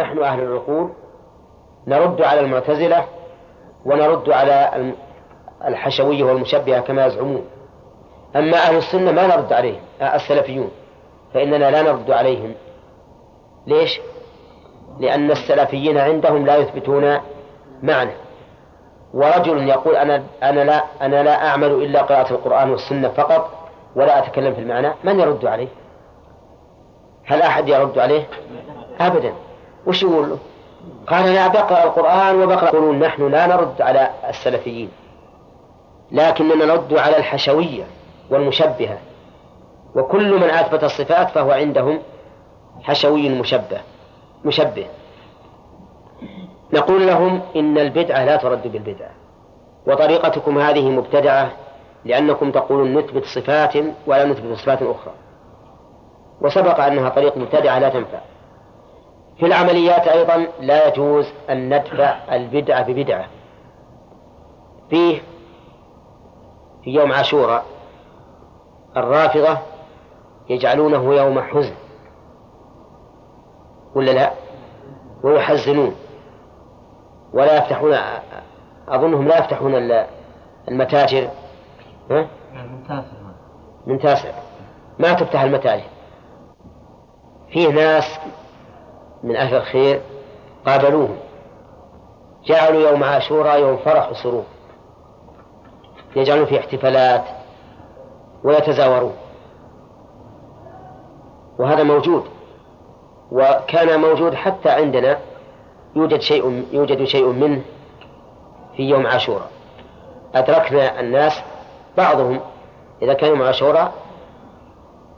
نحن أهل العقول نرد على المعتزلة ونرد على الحشوية والمشبهة كما يزعمون أما أهل السنة ما نرد عليهم السلفيون فإننا لا نرد عليهم ليش؟ لأن السلفيين عندهم لا يثبتون معنى ورجل يقول أنا أنا لا أنا لا أعمل إلا قراءة القرآن والسنة فقط ولا أتكلم في المعنى من يرد عليه؟ هل أحد يرد عليه؟ أبدا وش يقول له؟ قال لا بقرأ القرآن وبقرأ يقولون نحن لا نرد على السلفيين لكننا نرد على الحشوية والمشبهة. وكل من أثبت الصفات فهو عندهم حشوي مشبه مشبه. نقول لهم إن البدعة لا ترد بالبدعة وطريقتكم هذه مبتدعة لأنكم تقولون نثبت صفات ولا نثبت صفات أخرى. وسبق أنها طريق مبتدعة لا تنفع. في العمليات أيضا لا يجوز أن ندفع البدعة ببدعة. فيه في يوم عاشوراء الرافضة يجعلونه يوم حزن. ولا لا؟ ويحزنون ولا يفتحون أظنهم لا يفتحون المتاجر. ها؟ من تاسع. ما تفتح المتاجر. فيه ناس من أهل الخير قابلوهم. جعلوا يوم عاشوراء يوم فرح وسرور يجعلون فيه احتفالات ويتزاورون. وهذا موجود. وكان موجود حتى عندنا يوجد شيء يوجد شيء منه في يوم عاشوراء. أدركنا الناس بعضهم إذا كان يوم عاشوراء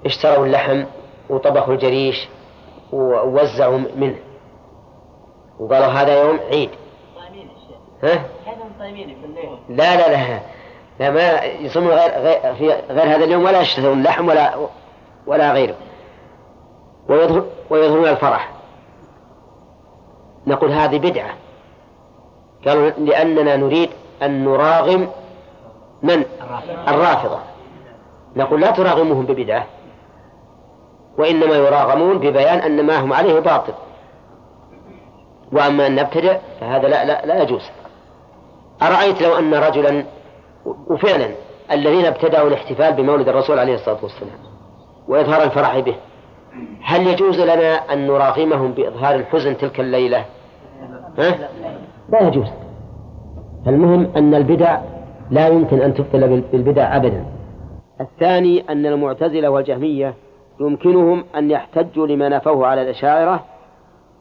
اشتروا اللحم وطبخوا الجريش ووزعوا منه. وقالوا هذا يوم عيد. ها؟ لا لا لا. لا ما يصومون غير, غير, في غير هذا اليوم ولا يشترون لحم ولا ولا غيره. ويظهر ويظهرون الفرح. نقول هذه بدعة. قالوا لأننا نريد أن نراغم من؟ الرافضة. نقول لا تراغموهم ببدعة. وإنما يراغمون ببيان أن ما هم عليه باطل. وأما أن نبتدع فهذا لا, لا, لا يجوز. أرأيت لو أن رجلا وفعلا الذين ابتدعوا الاحتفال بمولد الرسول عليه الصلاة والسلام وإظهار الفرح به هل يجوز لنا أن نراغمهم بإظهار الحزن تلك الليلة؟ ها؟ لا يجوز. المهم أن البدع لا يمكن أن تبطل بالبدع أبدا. الثاني أن المعتزلة والجهمية يمكنهم أن يحتجوا لما نفوه على الأشاعرة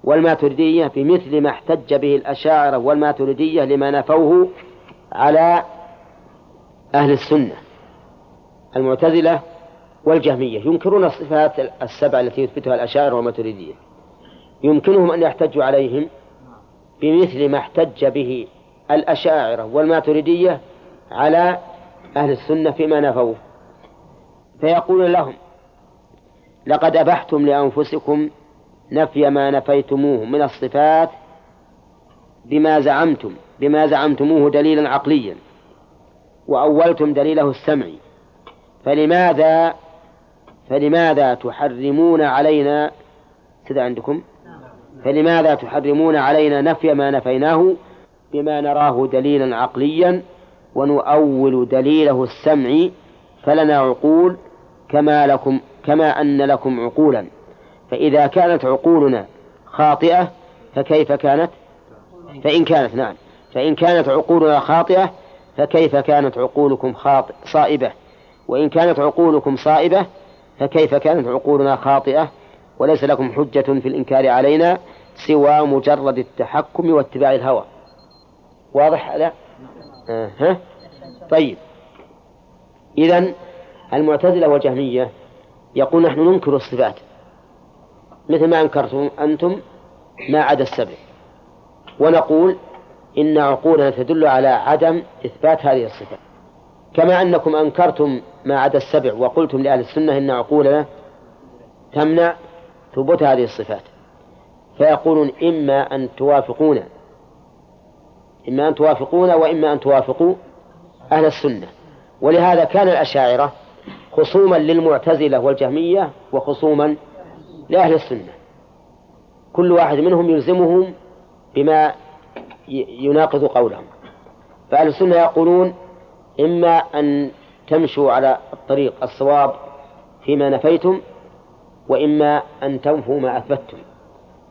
والماتريدية بمثل ما احتج به الأشاعرة والماتريدية لما نفوه على أهل السنة المعتزلة والجهمية. ينكرون الصفات السبع التي يثبتها الأشاعرة والماتريدية. يمكنهم أن يحتجوا عليهم بمثل ما احتج به الأشاعرة والماتريدية على أهل السنة فيما نفوه. فيقول لهم لقد أبحتم لأنفسكم نفي ما نفيتموه من الصفات بما زعمتم بما زعمتموه دليلا عقليا وأولتم دليله السمعي فلماذا فلماذا تحرمون علينا كذا عندكم؟ فلماذا تحرمون علينا نفي ما نفيناه بما نراه دليلا عقليا ونؤول دليله السمعي فلنا عقول كما لكم كما أن لكم عقولا. فإذا كانت عقولنا خاطئة فكيف كانت؟ فإن كانت نعم. فإن كانت عقولنا خاطئة فكيف كانت عقولكم خاطئ صائبة؟ وإن كانت عقولكم صائبة فكيف كانت عقولنا خاطئة؟ وليس لكم حجة في الإنكار علينا سوى مجرد التحكم واتباع الهوى. واضح لا آه. ها؟ طيب. إذا المعتزلة والجهمية يقول نحن ننكر الصفات مثل ما أنكرتم أنتم ما عدا السبع ونقول إن عقولنا تدل على عدم إثبات هذه الصفات كما أنكم أنكرتم ما عدا السبع وقلتم لأهل السنة إن عقولنا تمنع ثبوت هذه الصفات. فيقولون إما أن توافقونا إما أن توافقونا وإما أن توافقوا أهل السنة. ولهذا كان الأشاعرة خصوما للمعتزلة والجهمية وخصوما لأهل السنة. كل واحد منهم يلزمهم بما يناقض قولهم. فأهل السنة يقولون إما أن تمشوا على الطريق الصواب فيما نفيتم وإما أن تنفوا ما أثبتتم.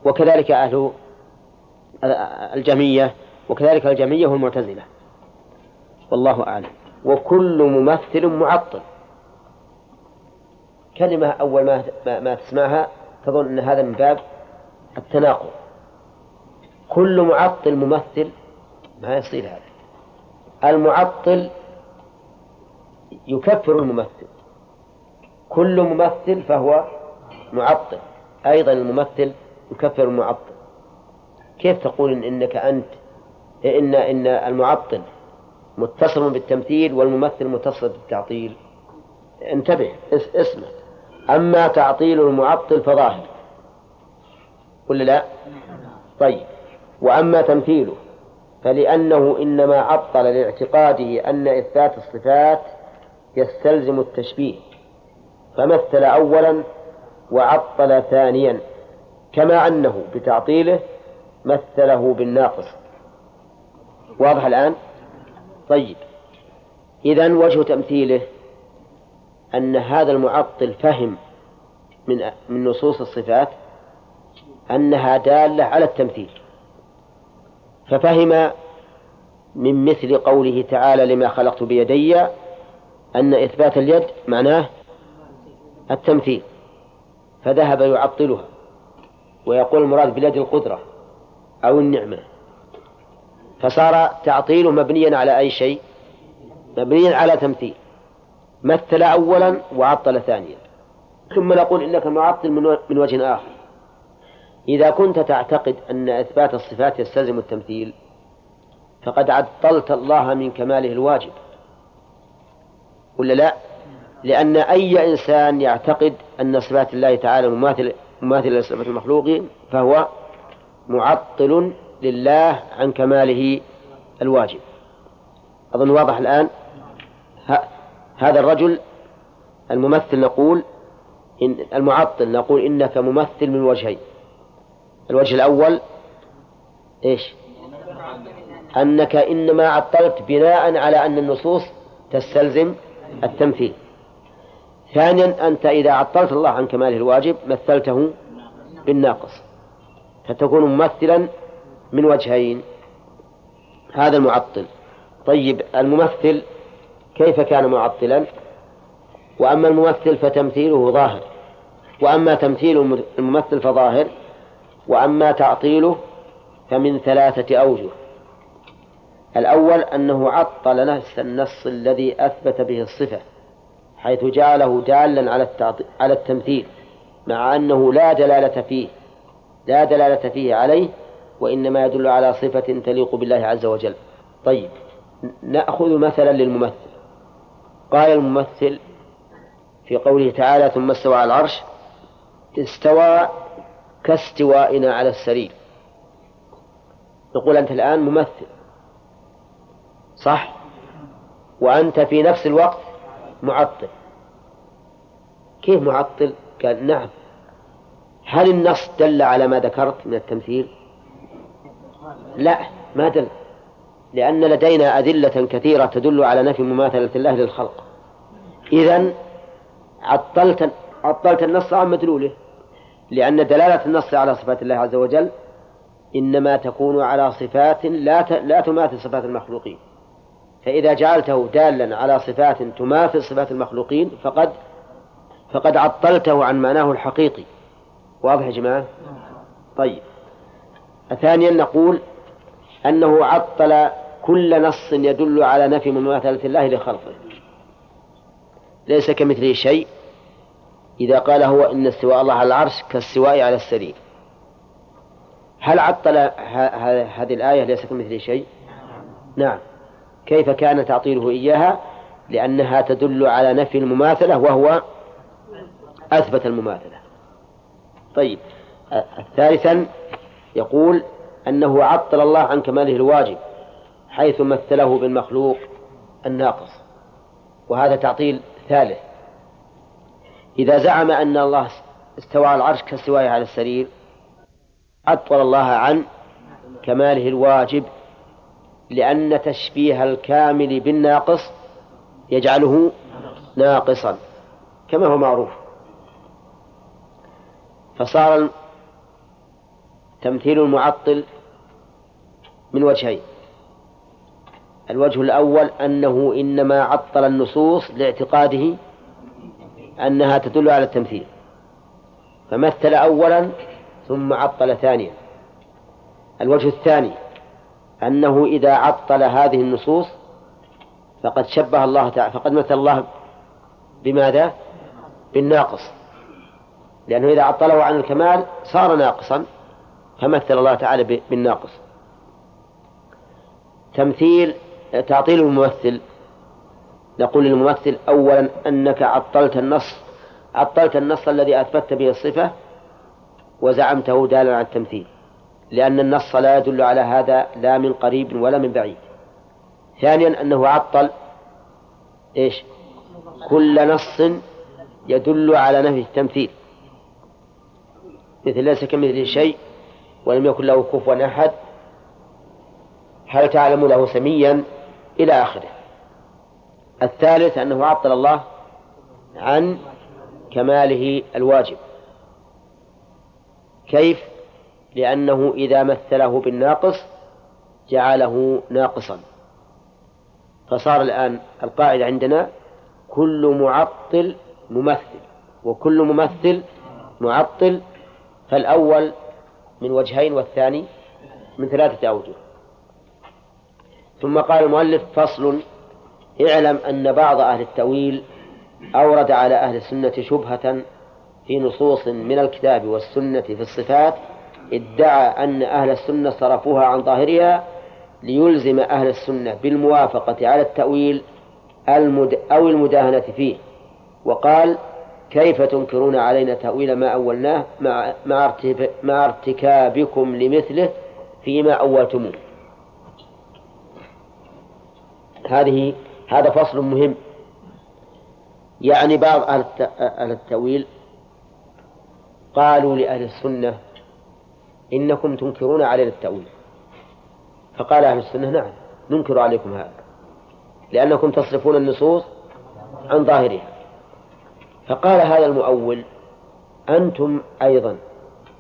وكذلك أهل الجمية وكذلك الجمية والمعتزلة. والله أعلم. وكل ممثل معطل. كلمة أول ما ما تسمعها تظن أن هذا من باب التناقض. كل معطل ممثل ما يصير هذا. المعطل يكفر الممثل. كل ممثل فهو معطل. أيضا الممثل يكفر المعطل. كيف تقول إن إنك أنت إن إن المعطل متصل بالتمثيل والممثل متصل بالتعطيل؟ انتبه اسمع. أما تعطيل المعطل فظاهر. ولا لا؟ طيب. وأما تمثيله فلأنه إنما عطل لاعتقاده أن إثبات الصفات يستلزم التشبيه. فمثل أولا وعطل ثانيا كما أنه بتعطيله مثله بالناقص. واضح الآن؟ طيب. إذا وجه تمثيله أن هذا المعطل فهم من من نصوص الصفات أنها دالة على التمثيل. ففهم من مثل قوله تعالى لما خلقت بيدي أن إثبات اليد معناه التمثيل فذهب يعطلها ويقول المراد باليد القدرة أو النعمة. فصار تعطيله مبنيا على أي شيء؟ مبنيا على تمثيل. مثل أولا وعطل ثانيا. ثم نقول إنك معطل من وجه آخر. إذا كنت تعتقد أن إثبات الصفات يستلزم التمثيل فقد عطلت الله من كماله الواجب. ولا لا؟ لأن أي إنسان يعتقد أن صفات الله تعالى مماثل مماثلة لصفات المخلوق فهو معطل لله عن كماله الواجب. أظن واضح الآن؟ هذا الرجل الممثل نقول إن المعطل نقول إنك ممثل من وجهين. الوجه الأول إيش؟ أنك إنما عطلت بناء على أن النصوص تستلزم التمثيل. ثانيا أنت إذا عطلت الله عن كماله الواجب مثلته بالناقص. فتكون ممثلا من وجهين. هذا المعطل. طيب الممثل كيف كان معطلا؟ وأما الممثل فتمثيله ظاهر. وأما تمثيل الممثل فظاهر. وأما تعطيله فمن ثلاثة أوجه. الأول أنه عطل نفس النص الذي أثبت به الصفة حيث جعله دالا على على التمثيل مع أنه لا دلالة فيه لا دلالة فيه عليه وإنما يدل على صفة تليق بالله عز وجل. طيب نأخذ مثلا للممثل. قال الممثل في قوله تعالى ثم استوى على العرش استوى كاستوائنا على السرير. نقول أنت الآن ممثل صح؟ وأنت في نفس الوقت معطل. كيف معطل؟ قال نعم. هل النص دل على ما ذكرت من التمثيل؟ لا ما دل. لأن لدينا أدلة كثيرة تدل على نفي مماثلة الله للخلق. إذا عطلت عطلت النص عن مدلوله لأن دلالة النص على صفات الله عز وجل إنما تكون على صفات لا لا تماثل صفات المخلوقين. فإذا جعلته دالا على صفات تماثل صفات المخلوقين فقد فقد عطلته عن معناه الحقيقي. واضح يا جماعة؟ طيب. ثانيا نقول أنه عطل كل نص يدل على نفي مماثلة الله لخلقه. ليس كمثله شيء إذا قال هو إن استواء الله على العرش كاستواء على السرير. هل عطل هذه الآية ليس كمثله شيء؟ نعم. كيف كان تعطيله إياها؟ لأنها تدل على نفي المماثلة وهو أثبت المماثلة. طيب. ثالثا يقول أنه عطل الله عن كماله الواجب. حيث مثله بالمخلوق الناقص. وهذا تعطيل ثالث. إذا زعم أن الله استوى على العرش كاستوائه على السرير عطل الله عن كماله الواجب لأن تشبيه الكامل بالناقص يجعله ناقصا كما هو معروف. فصار تمثيل المعطل من وجهين. الوجه الأول أنه إنما عطل النصوص لاعتقاده أنها تدل على التمثيل. فمثل أولا ثم عطل ثانيا. الوجه الثاني أنه إذا عطل هذه النصوص فقد شبه الله تعالى فقد مثل الله بماذا؟ بالناقص. لأنه إذا عطله عن الكمال صار ناقصا فمثل الله تعالى بالناقص. تمثيل تعطيل الممثل. نقول للممثل أولا أنك عطلت النص عطلت النص الذي أثبتت به الصفة وزعمته دالا على التمثيل لأن النص لا يدل على هذا لا من قريب ولا من بعيد. ثانيا أنه عطل إيش؟ كل نص يدل على نفي التمثيل. مثل ليس كمثله شيء ولم يكن له كفوا أحد. هل تعلم له سميا؟ إلى آخره. الثالث أنه عطل الله عن كماله الواجب. كيف؟ لأنه إذا مثله بالناقص جعله ناقصا. فصار الآن القاعدة عندنا كل معطل ممثل وكل ممثل معطل فالأول من وجهين والثاني من ثلاثة أوجه. ثم قال المؤلف فصل اعلم أن بعض أهل التأويل أورد على أهل السنة شبهة في نصوص من الكتاب والسنة في الصفات ادعى أن أهل السنة صرفوها عن ظاهرها ليلزم أهل السنة بالموافقة على التأويل المد أو المداهنة فيه. وقال كيف تنكرون علينا تأويل ما أولناه مع, مع ارتكابكم لمثله فيما أولتموه؟ هذه هذا فصل مهم. يعني بعض أهل التأويل قالوا لأهل السنة إنكم تنكرون علينا التأويل. فقال أهل السنة نعم ننكر عليكم هذا لأنكم تصرفون النصوص عن ظاهرها. فقال هذا المؤول أنتم أيضا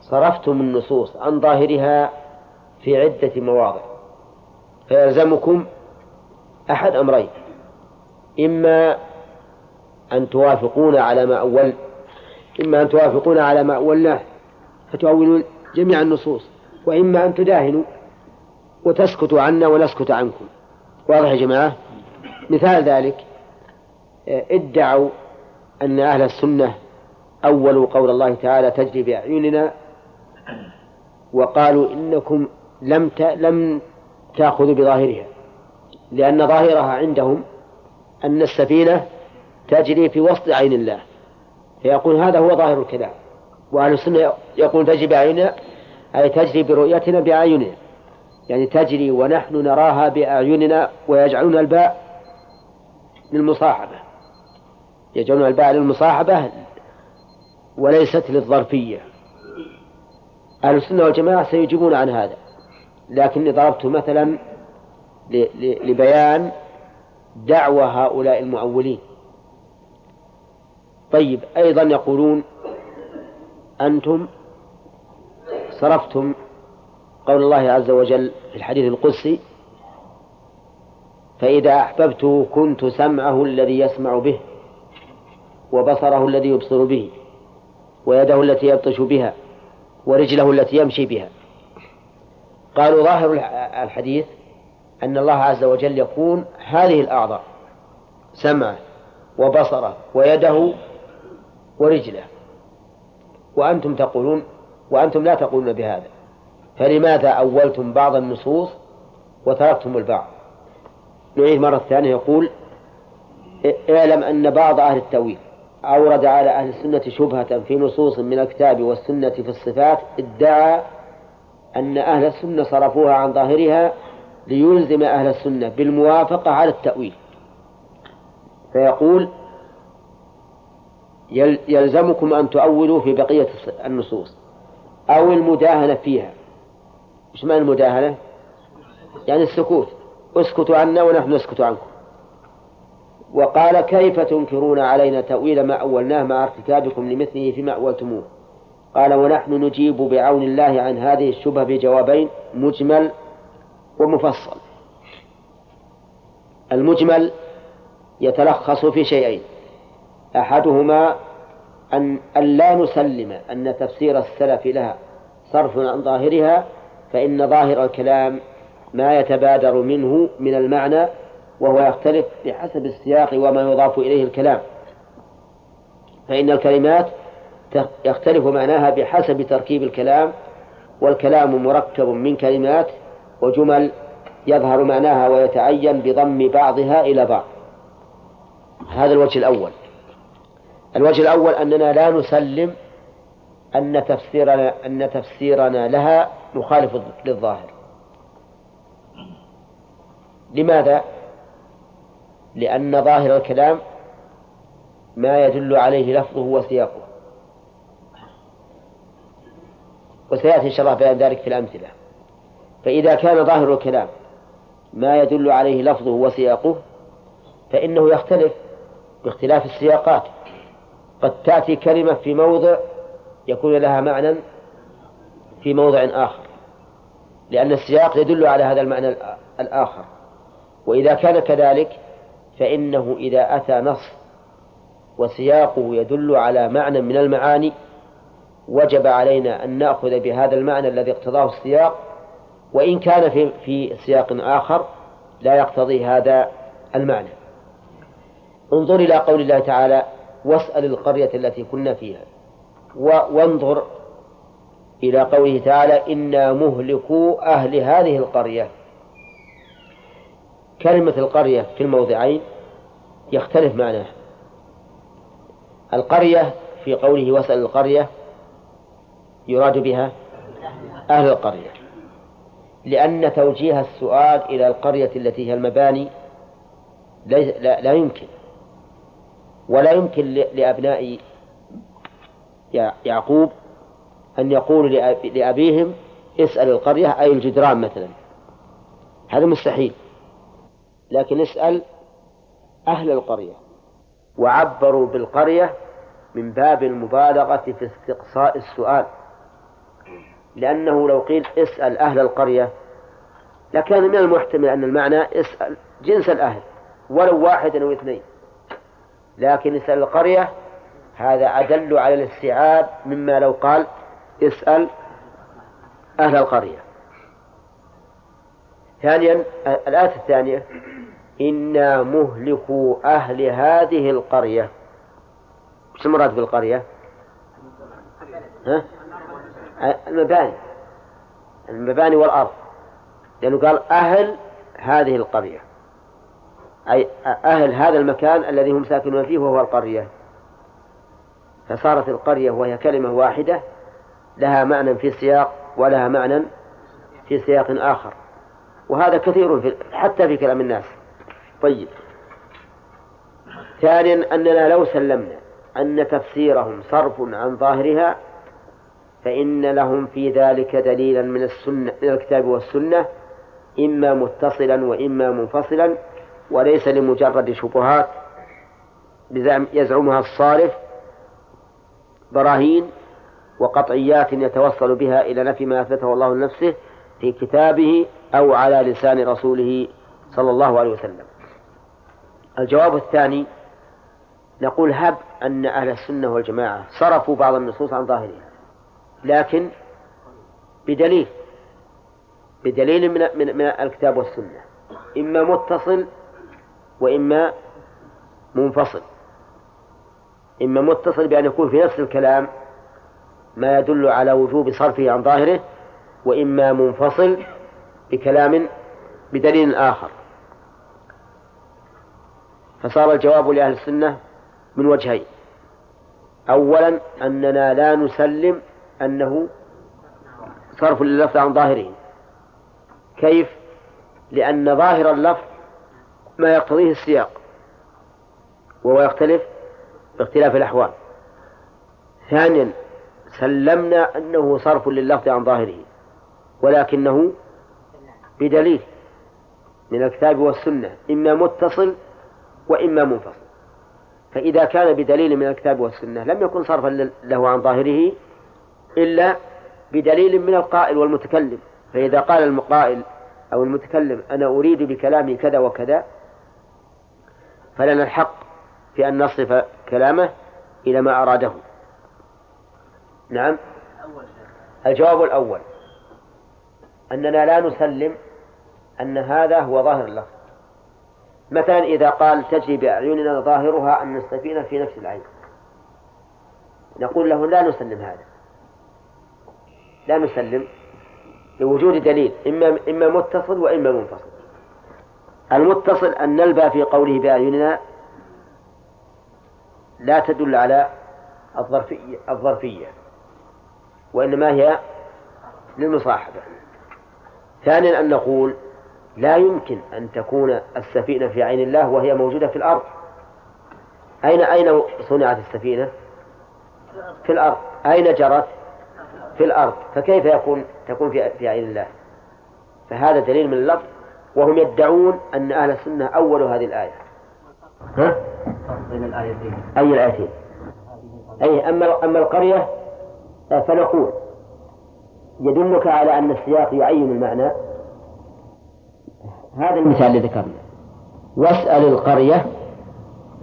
صرفتم النصوص عن ظاهرها في عدة مواضع فيلزمكم أحد أمرين. إما أن توافقون على ما أول إما أن توافقون على ما أولناه فتؤولون جميع النصوص وإما أن تداهنوا وتسكتوا عنا ونسكت عنكم. واضح يا جماعة؟ مثال ذلك ادعوا أن أهل السنة أولوا قول الله تعالى تجري بأعيننا وقالوا إنكم لم لم تأخذوا بظاهرها. لأن ظاهرها عندهم أن السفينة تجري في وسط عين الله. فيقول هذا هو ظاهر الكلام. وأهل السنة يقول تجري بأعيننا أي تجري برؤيتنا بأعيننا. يعني تجري ونحن نراها بأعيننا ويجعلون الباء للمصاحبة. يجعلون الباء للمصاحبة وليست للظرفية. أهل السنة والجماعة سيجيبون عن هذا. لكني ضربت مثلا لبيان دعوى هؤلاء المؤولين طيب أيضا يقولون أنتم صرفتم قول الله عز وجل في الحديث القدسي فإذا أحببته كنت سمعه الذي يسمع به وبصره الذي يبصر به ويده التي يبطش بها ورجله التي يمشي بها. قالوا ظاهر الحديث أن الله عز وجل يكون هذه الأعضاء سمعه وبصره ويده ورجله. وأنتم تقولون وأنتم لا تقولون بهذا. فلماذا أولتم بعض النصوص وتركتم البعض؟ نعيد مرة ثانية يقول اعلم أن بعض أهل التأويل أورد على أهل السنة شبهة في نصوص من الكتاب والسنة في الصفات ادعى أن أهل السنة صرفوها عن ظاهرها ليلزم أهل السنة بالموافقة على التأويل. فيقول يلزمكم أن تؤولوا في بقية النصوص أو المداهنة فيها. إيش معنى المداهنة؟ يعني السكوت. اسكتوا عنا ونحن نسكت عنكم. وقال كيف تنكرون علينا تأويل ما أولناه مع ارتكابكم لمثله فيما أولتموه؟ قال ونحن نجيب بعون الله عن هذه الشبهة بجوابين مجمل ومفصل. المجمل يتلخص في شيئين. أحدهما أن لا نسلم أن تفسير السلف لها صرف عن ظاهرها فإن ظاهر الكلام ما يتبادر منه من المعنى وهو يختلف بحسب السياق وما يضاف إليه الكلام. فإن الكلمات يختلف معناها بحسب تركيب الكلام والكلام مركب من كلمات وجمل يظهر معناها ويتعين بضم بعضها إلى بعض. هذا الوجه الأول. الوجه الأول أننا لا نسلم أن تفسيرنا أن تفسيرنا لها مخالف للظاهر. لماذا؟ لأن ظاهر الكلام ما يدل عليه لفظه وسياقه. وسيأتي إن شاء الله بيان ذلك في الأمثلة. فإذا كان ظاهر الكلام ما يدل عليه لفظه وسياقه فإنه يختلف باختلاف السياقات. قد تأتي كلمة في موضع يكون لها معنى في موضع آخر لأن السياق يدل على هذا المعنى الآخر. وإذا كان كذلك فإنه إذا أتى نص وسياقه يدل على معنى من المعاني وجب علينا أن نأخذ بهذا المعنى الذي اقتضاه السياق وإن كان في في سياق آخر لا يقتضي هذا المعنى. انظر إلى قول الله تعالى واسأل القرية التي كنا فيها. وانظر إلى قوله تعالى إنا مهلكو أهل هذه القرية. كلمة القرية في الموضعين يختلف معناها القرية في قوله واسأل القرية يراد بها أهل القرية. لأن توجيه السؤال إلى القرية التي هي المباني لا, لا يمكن. ولا يمكن لأبناء يعقوب أن يقولوا لأبيهم اسأل القرية أي الجدران مثلا. هذا مستحيل. لكن اسأل أهل القرية. وعبروا بالقرية من باب المبالغة في استقصاء السؤال. لأنه لو قيل اسأل أهل القرية لكان من المحتمل أن المعنى اسأل جنس الأهل ولو واحد أو اثنين لكن اسأل القرية هذا أدل على الاستيعاب مما لو قال اسأل أهل القرية ثانيا الآية الثانية إنا مهلكو أهل هذه القرية وش المراد بالقرية؟ ها؟ المباني. المباني والأرض. لأنه قال أهل هذه القرية. أي أهل هذا المكان الذي هم ساكنون فيه وهو القرية. فصارت القرية وهي كلمة واحدة لها معنى في سياق ولها معنى في سياق آخر. وهذا كثير في حتى في كلام الناس. طيب. ثانيا أننا لو سلمنا أن تفسيرهم صرف عن ظاهرها فإن لهم في ذلك دليلا من السنة من الكتاب والسنة إما متصلا وإما منفصلا وليس لمجرد شبهات. يزعمها الصارف براهين وقطعيات يتوصل بها إلى نفي ما أثبته الله لنفسه في كتابه أو على لسان رسوله صلى الله عليه وسلم. الجواب الثاني نقول هب أن أهل السنة والجماعة صرفوا بعض النصوص عن ظاهرها. لكن بدليل بدليل من من, من الكتاب والسنة. إما متصل وإما منفصل. إما متصل بأن يكون في نفس الكلام ما يدل على وجوب صرفه عن ظاهره وإما منفصل بكلام بدليل آخر. فصار الجواب لأهل السنة من وجهين. أولا أننا لا نسلم أنه صرف لللفظ عن ظاهره. كيف؟ لأن ظاهر اللفظ ما يقتضيه السياق وهو يختلف باختلاف الأحوال. ثانيا سلمنا أنه صرف لللفظ عن ظاهره ولكنه بدليل من الكتاب والسنة إما متصل وإما منفصل. فإذا كان بدليل من الكتاب والسنة لم يكن صرفا له عن ظاهره إلا بدليل من القائل والمتكلم. فإذا قال المقائل أو المتكلم أنا أريد بكلامي كذا وكذا فلنا الحق في أن نصرف كلامه إلى ما أراده. نعم. الجواب الأول أننا لا نسلم أن هذا هو ظاهر اللفظ مثلا إذا قال تجري بأعيننا ظاهرها أن السفينة في نفس العين. نقول له لا نسلم هذا. لا نسلم لوجود دليل إما إما متصل وإما منفصل المتصل أن نلبى في قوله بأعيننا لا تدل على الظرفية الظرفية وإنما هي للمصاحبة ثانيا أن نقول لا يمكن أن تكون السفينة في عين الله وهي موجودة في الأرض أين أين صنعت السفينة؟ في الأرض أين جرت؟ في الأرض فكيف يكون؟ تكون في في عين الله؟ فهذا دليل من اللفظ وهم يدعون أن أهل السنة أولوا هذه الآية. ها؟ بين الآيتين. أي الآيتين؟ أي أما أما القرية فنقول يدلك على أن السياق يعين المعنى. هذا المثال اللي ذكرنا واسأل القرية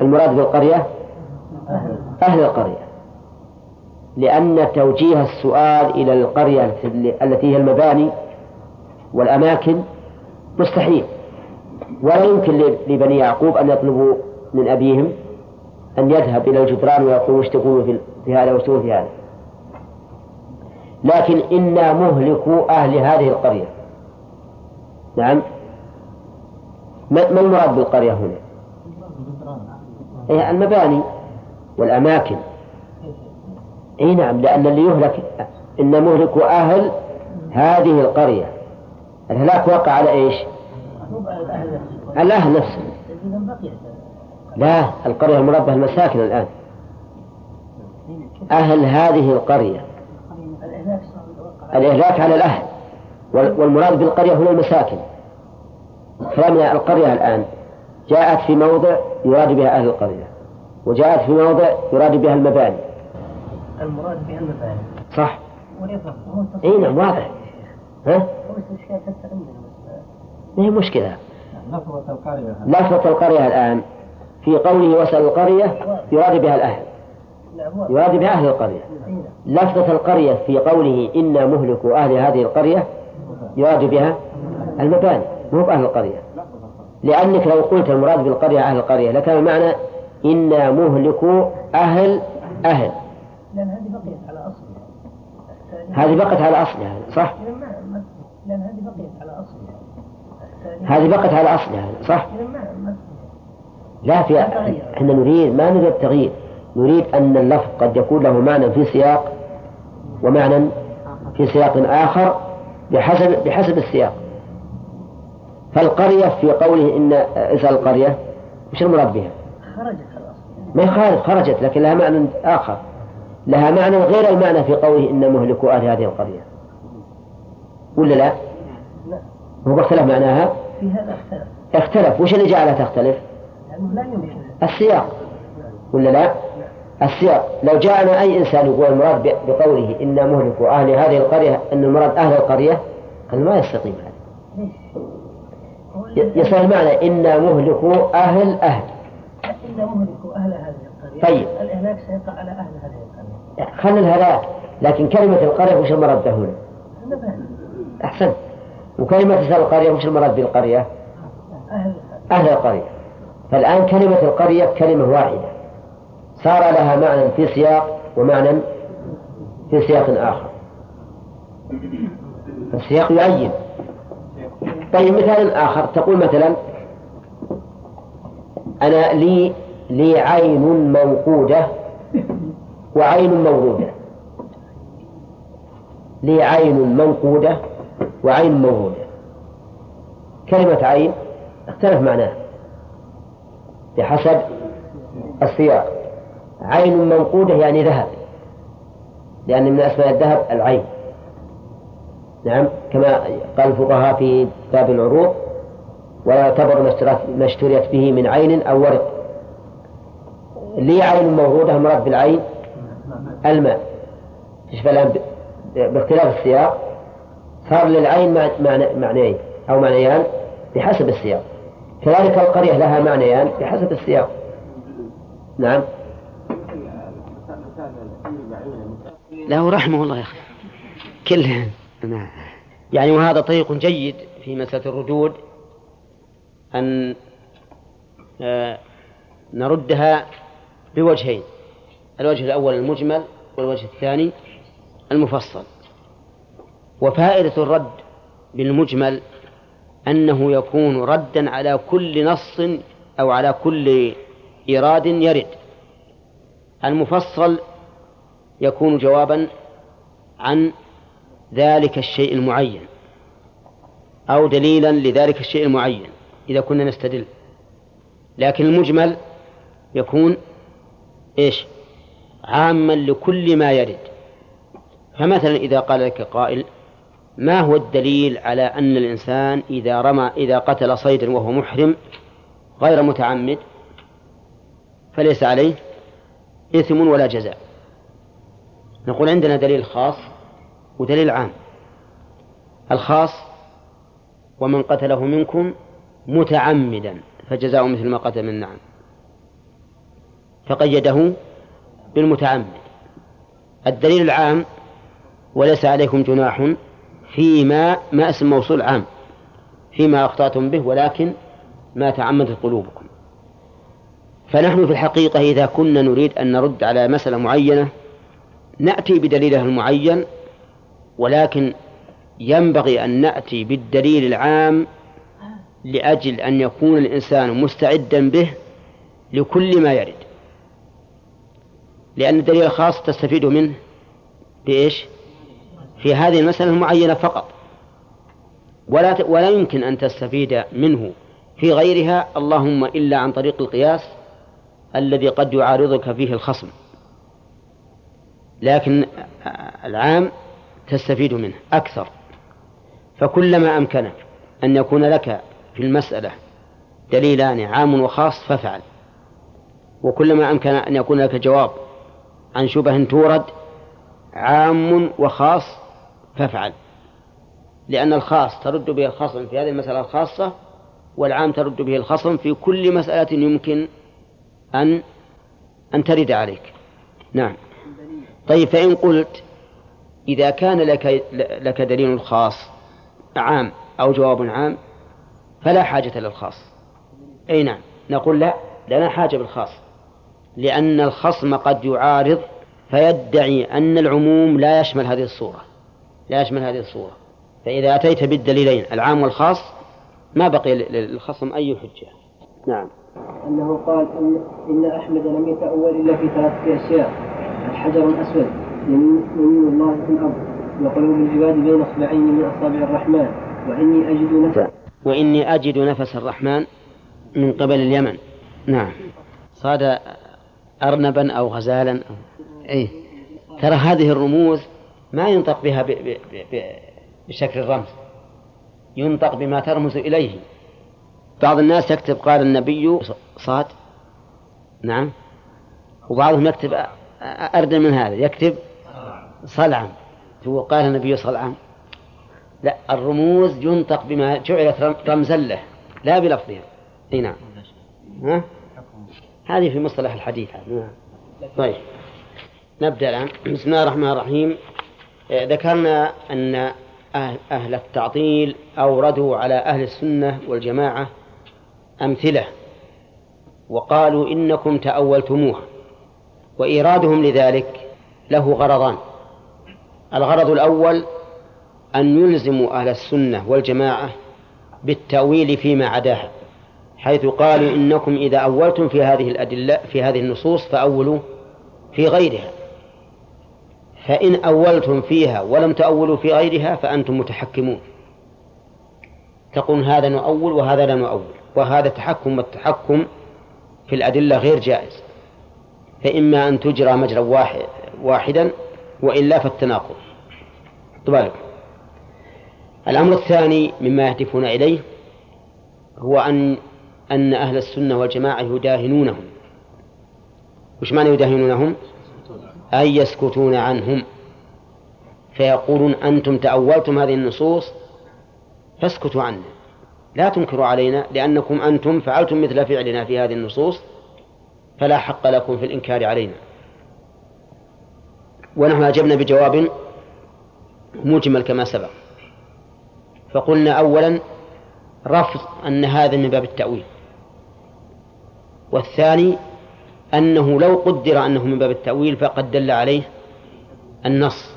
المراد بالقرية؟ أهل القرية. لأن توجيه السؤال إلى القرية التي هي المباني والأماكن مستحيل. ولا يمكن لبني يعقوب أن يطلبوا من أبيهم أن يذهب إلى الجدران ويقول وش تقولوا في هذا وش في هذا. لكن إنا مهلكوا أهل هذه القرية. نعم. ما المراد بالقرية هنا؟ إيه المباني والأماكن. إي نعم لأن اللي يهلك إن مهلك أهل هذه القرية. الهلاك وقع على إيش؟ الأهل نفسه لا القرية المراد بها المساكن الآن. أهل هذه القرية. الإهلاك على الأهل. والمراد بالقرية هنا المساكن. فلان القرية الآن جاءت في موضع يراد بها أهل القرية وجاءت في موضع يراد بها المباني. المراد بها المباني صح. اي نعم واضح. ها؟ ما هي مشكلة. لفظة القرية. لفظة القرية الآن. في قوله وسأل القرية يراد بها الأهل. يراد بها أهل القرية. لفظة القرية في قوله إنا مهلك أهل هذه القرية يراد بها المباني. مو بأهل القرية. لأنك لو قلت المراد بالقرية أهل القرية لكان المعنى إنا مهلك أهل أهل. لأن هذه بقيت على أصلها. هذه بقت على أصلها صح؟ لأن هذه بقيت على أصلها. هذه بقت على أصلها صح؟ لا في إحنا نريد ما نريد التغيير نريد أن اللفظ قد يكون له معنى في سياق ومعنى في سياق آخر بحسب بحسب السياق. فالقرية في قوله إن اسأل القرية وش المراد بها؟ خرجت ما خارج خرجت لكن لها معنى آخر. لها معنى غير المعنى في قوله إن مهلك أهل هذه القرية. ولا لا؟ هو اختلف معناها؟ في هذا اختلف. اختلف. وش اللي جعلها تختلف؟ لا يمكن. السياق. ولا لا؟ السياق. لو جاءنا أي إنسان يقول المراد بقوله إن مهلك أهل هذه القرية أن المراد أهل القرية قال ما يستقيم هذا. يصير المعنى إن مهلك أهل أهل. إن مهلك أهل هذه القرية. طيب. الإهلاك سيقع على أهل خلي الهلاك لكن كلمة القرية وش المراد هنا؟ أحسن. وكلمة القرية وش المراد بالقرية؟ أهل القرية. فالآن كلمة القرية كلمة واحدة. صار لها معنى في سياق ومعنى في سياق آخر. السياق يعين. طيب مثال آخر. تقول مثلا أنا لي لي عين موقودة وعين موجودة لي عين منقودة وعين موجودة كلمة عين اختلف معناها بحسب السياق. عين منقودة يعني ذهب. لأن من أسماء الذهب العين. نعم كما قال الفقهاء في باب العروض ولا يعتبر ما اشتريت به من عين أو ورق. لي عين موجودة مراد بالعين الماء. تشبه الآن باختلاف السياق صار للعين معنيين أو معنيان بحسب السياق. كذلك القرية لها معنيان بحسب السياق. نعم. له رحمه الله يا أخي. كلها. نعم. يعني وهذا طريق جيد في مسألة الردود أن آه، نردها بوجهين. الوجه الأول المجمل والوجه الثاني المفصل. وفائدة الرد بالمجمل أنه يكون ردا على كل نص أو على كل إيراد يرد. المفصل يكون جوابا عن ذلك الشيء المعين أو دليلا لذلك الشيء المعين إذا كنا نستدل. لكن المجمل يكون إيش؟ عاما لكل ما يرد. فمثلا إذا قال لك قائل ما هو الدليل على أن الإنسان إذا رمى إذا قتل صيدا وهو محرم غير متعمد؟ فليس عليه إثم ولا جزاء. نقول عندنا دليل خاص ودليل عام. الخاص ومن قتله منكم متعمدا فجزاء مثل ما قتل من نعم. فقيده بالمتعمد. الدليل العام وليس عليكم جناح فيما ما اسم موصول عام فيما أخطأتم به ولكن ما تعمدت قلوبكم. فنحن في الحقيقة إذا كنا نريد أن نرد على مسألة معينة نأتي بدليلها المعين ولكن ينبغي أن نأتي بالدليل العام لأجل أن يكون الإنسان مستعدا به لكل ما يرد. لأن الدليل الخاص تستفيد منه. بإيش؟ في هذه المسألة المعينة فقط. ولا ولا يمكن أن تستفيد منه. في غيرها اللهم إلا عن طريق القياس الذي قد يعارضك فيه الخصم. لكن العام تستفيد منه أكثر. فكلما أمكنك أن يكون لك في المسألة دليلان عام وخاص فافعل. وكلما أمكن أن يكون لك جواب. عن شبه تورد عام وخاص فافعل لأن الخاص ترد به الخصم في هذه المسألة الخاصة والعام ترد به الخصم في كل مسألة يمكن أن أن ترد عليك. نعم. طيب فإن قلت إذا كان لك لك دليل خاص عام أو جواب عام فلا حاجة للخاص. أي نعم. نقول لا لنا حاجة بالخاص. لأن الخصم قد يعارض فيدعي أن العموم لا يشمل هذه الصورة. لا يشمل هذه الصورة. فإذا أتيت بالدليلين العام والخاص ما بقي للخصم أي حجة. نعم. أنه قال إن, إن أحمد لم يتأول إلا في ثلاثة أشياء. الحجر الأسود يمين الله في الأرض. وقلوب العباد بين إصبعين من أصابع الرحمن. وإني أجد نفس وإني أجد نفس الرحمن من قبل اليمن. نعم. صاد أرنبا أو غزالا أو أي ترى هذه الرموز ما ينطق بها ب... ب... ب... بشكل الرمز ينطق بما ترمز إليه. بعض الناس يكتب قال النبي صاد نعم. وبعضهم يكتب أردن من هذا. يكتب صلعم قال النبي صلعم لا الرموز ينطق بما جعلت رمزا له. لا بلفظها. اي نعم. ها؟ هذه في مصطلح الحديث نعم. طيب. نبدأ الآن. بسم الله الرحمن الرحيم. آه، ذكرنا أن أهل التعطيل أوردوا على أهل السنة والجماعة أمثلة وقالوا إنكم تأولتموها وإيرادهم لذلك له غرضان. الغرض الأول أن يلزموا أهل السنة والجماعة بالتأويل فيما عداها. حيث قالوا إنكم إذا أولتم في هذه الأدلة في هذه النصوص فأولوا في غيرها. فإن أولتم فيها ولم تأولوا في غيرها فأنتم متحكمون. تقول هذا نؤول وهذا لا نؤول وهذا تحكم والتحكم في الأدلة غير جائز. فإما أن تجرى مجرى واحد واحدا وإلا فالتناقض. بالك الأمر الثاني مما يهدفون إليه هو أن أن أهل السنة والجماعة يداهنونهم. وش معنى يداهنونهم؟ أي يسكتون عنهم. فيقولون أنتم تأولتم هذه النصوص فاسكتوا عنا لا تنكروا علينا لأنكم أنتم فعلتم مثل فعلنا في هذه النصوص فلا حق لكم في الإنكار علينا. ونحن أجبنا بجواب مجمل كما سبق. فقلنا أولا رفض أن هذا من باب التأويل. والثاني أنه لو قدر أنه من باب التأويل فقد دل عليه النص.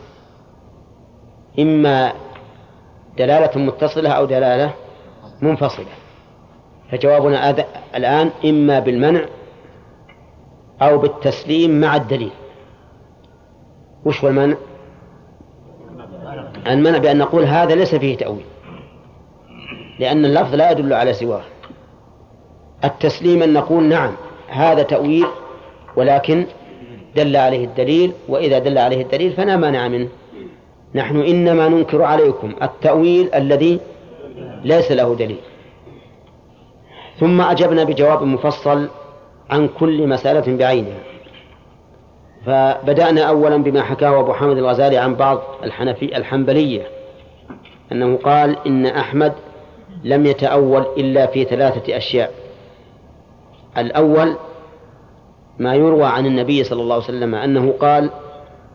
إما دلالة متصلة أو دلالة منفصلة. فجوابنا الآن إما بالمنع أو بالتسليم مع الدليل. وش هو المنع؟ المنع بأن نقول هذا ليس فيه تأويل. لأن اللفظ لا يدل على سواه. التسليم أن نقول نعم هذا تأويل ولكن دل عليه الدليل وإذا دل عليه الدليل فلا مانع منه. نحن إنما ننكر عليكم التأويل الذي ليس له دليل. ثم أجبنا بجواب مفصل عن كل مسألة بعينها. فبدأنا أولا بما حكاه أبو حامد الغزالي عن بعض الحنفي الحنبلية أنه قال إن أحمد لم يتأول إلا في ثلاثة أشياء. الأول ما يروى عن النبي صلى الله عليه وسلم أنه قال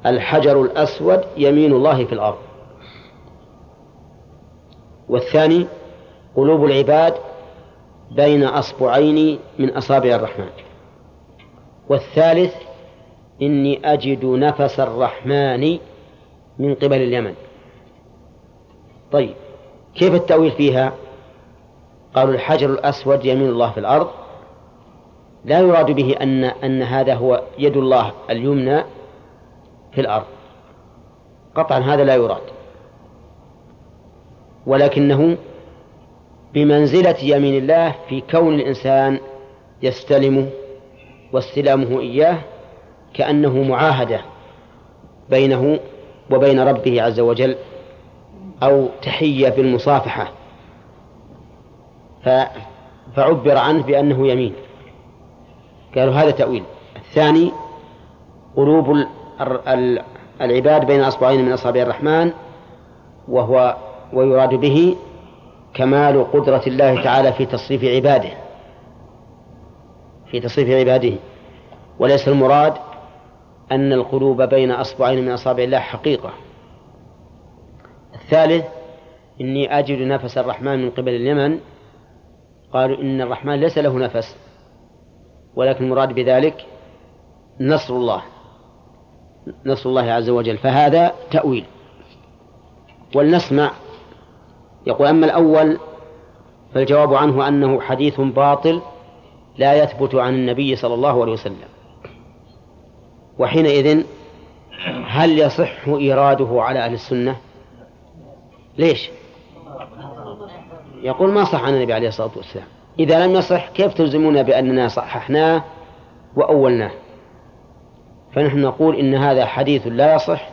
الحجر الأسود يمين الله في الأرض. والثاني قلوب العباد بين أصبعين من أصابع الرحمن. والثالث إني أجد نفس الرحمن من قبل اليمن. طيب كيف التأويل فيها؟ قالوا الحجر الأسود يمين الله في الأرض. لا يراد به أن أن هذا هو يد الله اليمنى في الأرض. قطعا هذا لا يراد. ولكنه بمنزلة يمين الله في كون الإنسان يستلمه واستلامه إياه كأنه معاهدة بينه وبين ربه عز وجل أو تحية بالمصافحة. فعبر عنه بأنه يمين. قالوا هذا تأويل. الثاني قلوب العباد بين أصبعين من أصابع الرحمن وهو ويراد به كمال قدرة الله تعالى في تصريف عباده. في تصريف عباده. وليس المراد أن القلوب بين أصبعين من أصابع الله حقيقة. الثالث إني أجد نفس الرحمن من قبل اليمن. قالوا إن الرحمن ليس له نفس. ولكن المراد بذلك نصر الله نصر الله عز وجل فهذا تأويل. ولنسمع. يقول أما الأول فالجواب عنه أنه حديث باطل لا يثبت عن النبي صلى الله عليه وسلم. وحينئذ هل يصح إيراده على أهل السنة؟ ليش؟ يقول ما صح عن النبي عليه الصلاة والسلام. إذا لم يصح كيف تلزمون بأننا صححناه وأولناه؟ فنحن نقول إن هذا حديث لا يصح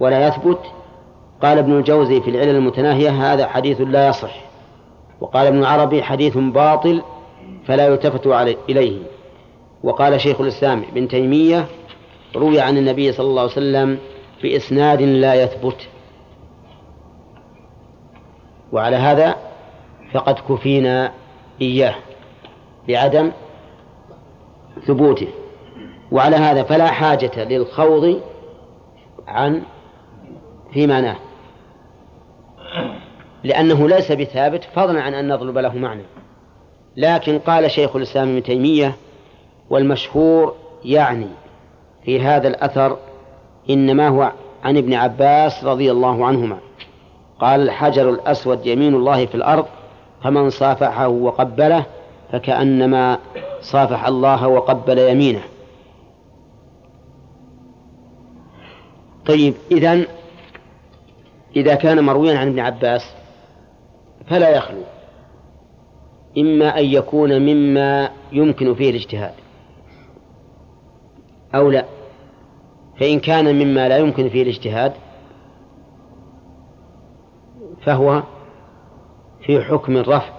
ولا يثبت. قال ابن الجوزي في العلل المتناهية هذا حديث لا يصح. وقال ابن العربي حديث باطل فلا يلتفت إليه. وقال شيخ الإسلام ابن تيمية روي عن النبي صلى الله عليه وسلم بإسناد لا يثبت. وعلى هذا فقد كفينا إياه بعدم ثبوته. وعلى هذا فلا حاجة للخوض عن في معناه. لأنه ليس بثابت فضلا عن أن نطلب له معنى. لكن قال شيخ الإسلام ابن تيمية والمشهور يعني في هذا الأثر إنما هو عن ابن عباس رضي الله عنهما. قال الحجر الأسود يمين الله في الأرض فمن صافحه وقبله فكأنما صافح الله وقبل يمينه. طيب إذن إذا كان مرويا عن ابن عباس فلا يخلو إما أن يكون مما يمكن فيه الاجتهاد أو لا. فإن كان مما لا يمكن فيه الاجتهاد فهو في حكم الرفع.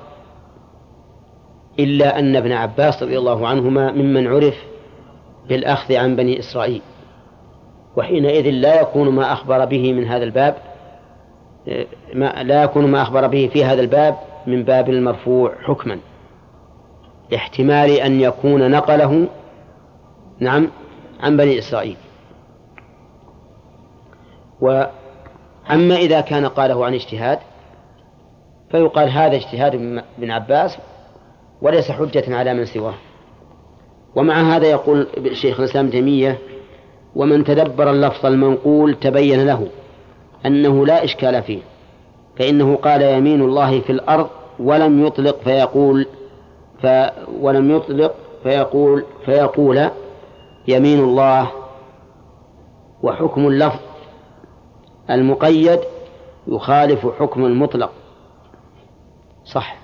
إلا أن ابن عباس رضي الله عنهما ممن عرف بالأخذ عن بني إسرائيل. وحينئذ لا يكون ما أخبر به من هذا الباب ما لا يكون ما أخبر به في هذا الباب من باب المرفوع حكما. لاحتمال أن يكون نقله نعم عن بني إسرائيل. وأما إذا كان قاله عن اجتهاد فيقال هذا اجتهاد ابن عباس وليس حجة على من سواه. ومع هذا يقول شيخ الإسلام تيمية ومن تدبر اللفظ المنقول تبين له أنه لا إشكال فيه فإنه قال يمين الله في الأرض ولم يطلق فيقول ف ولم يطلق فيقول فيقول يمين الله وحكم اللفظ المقيد يخالف حكم المطلق. صح.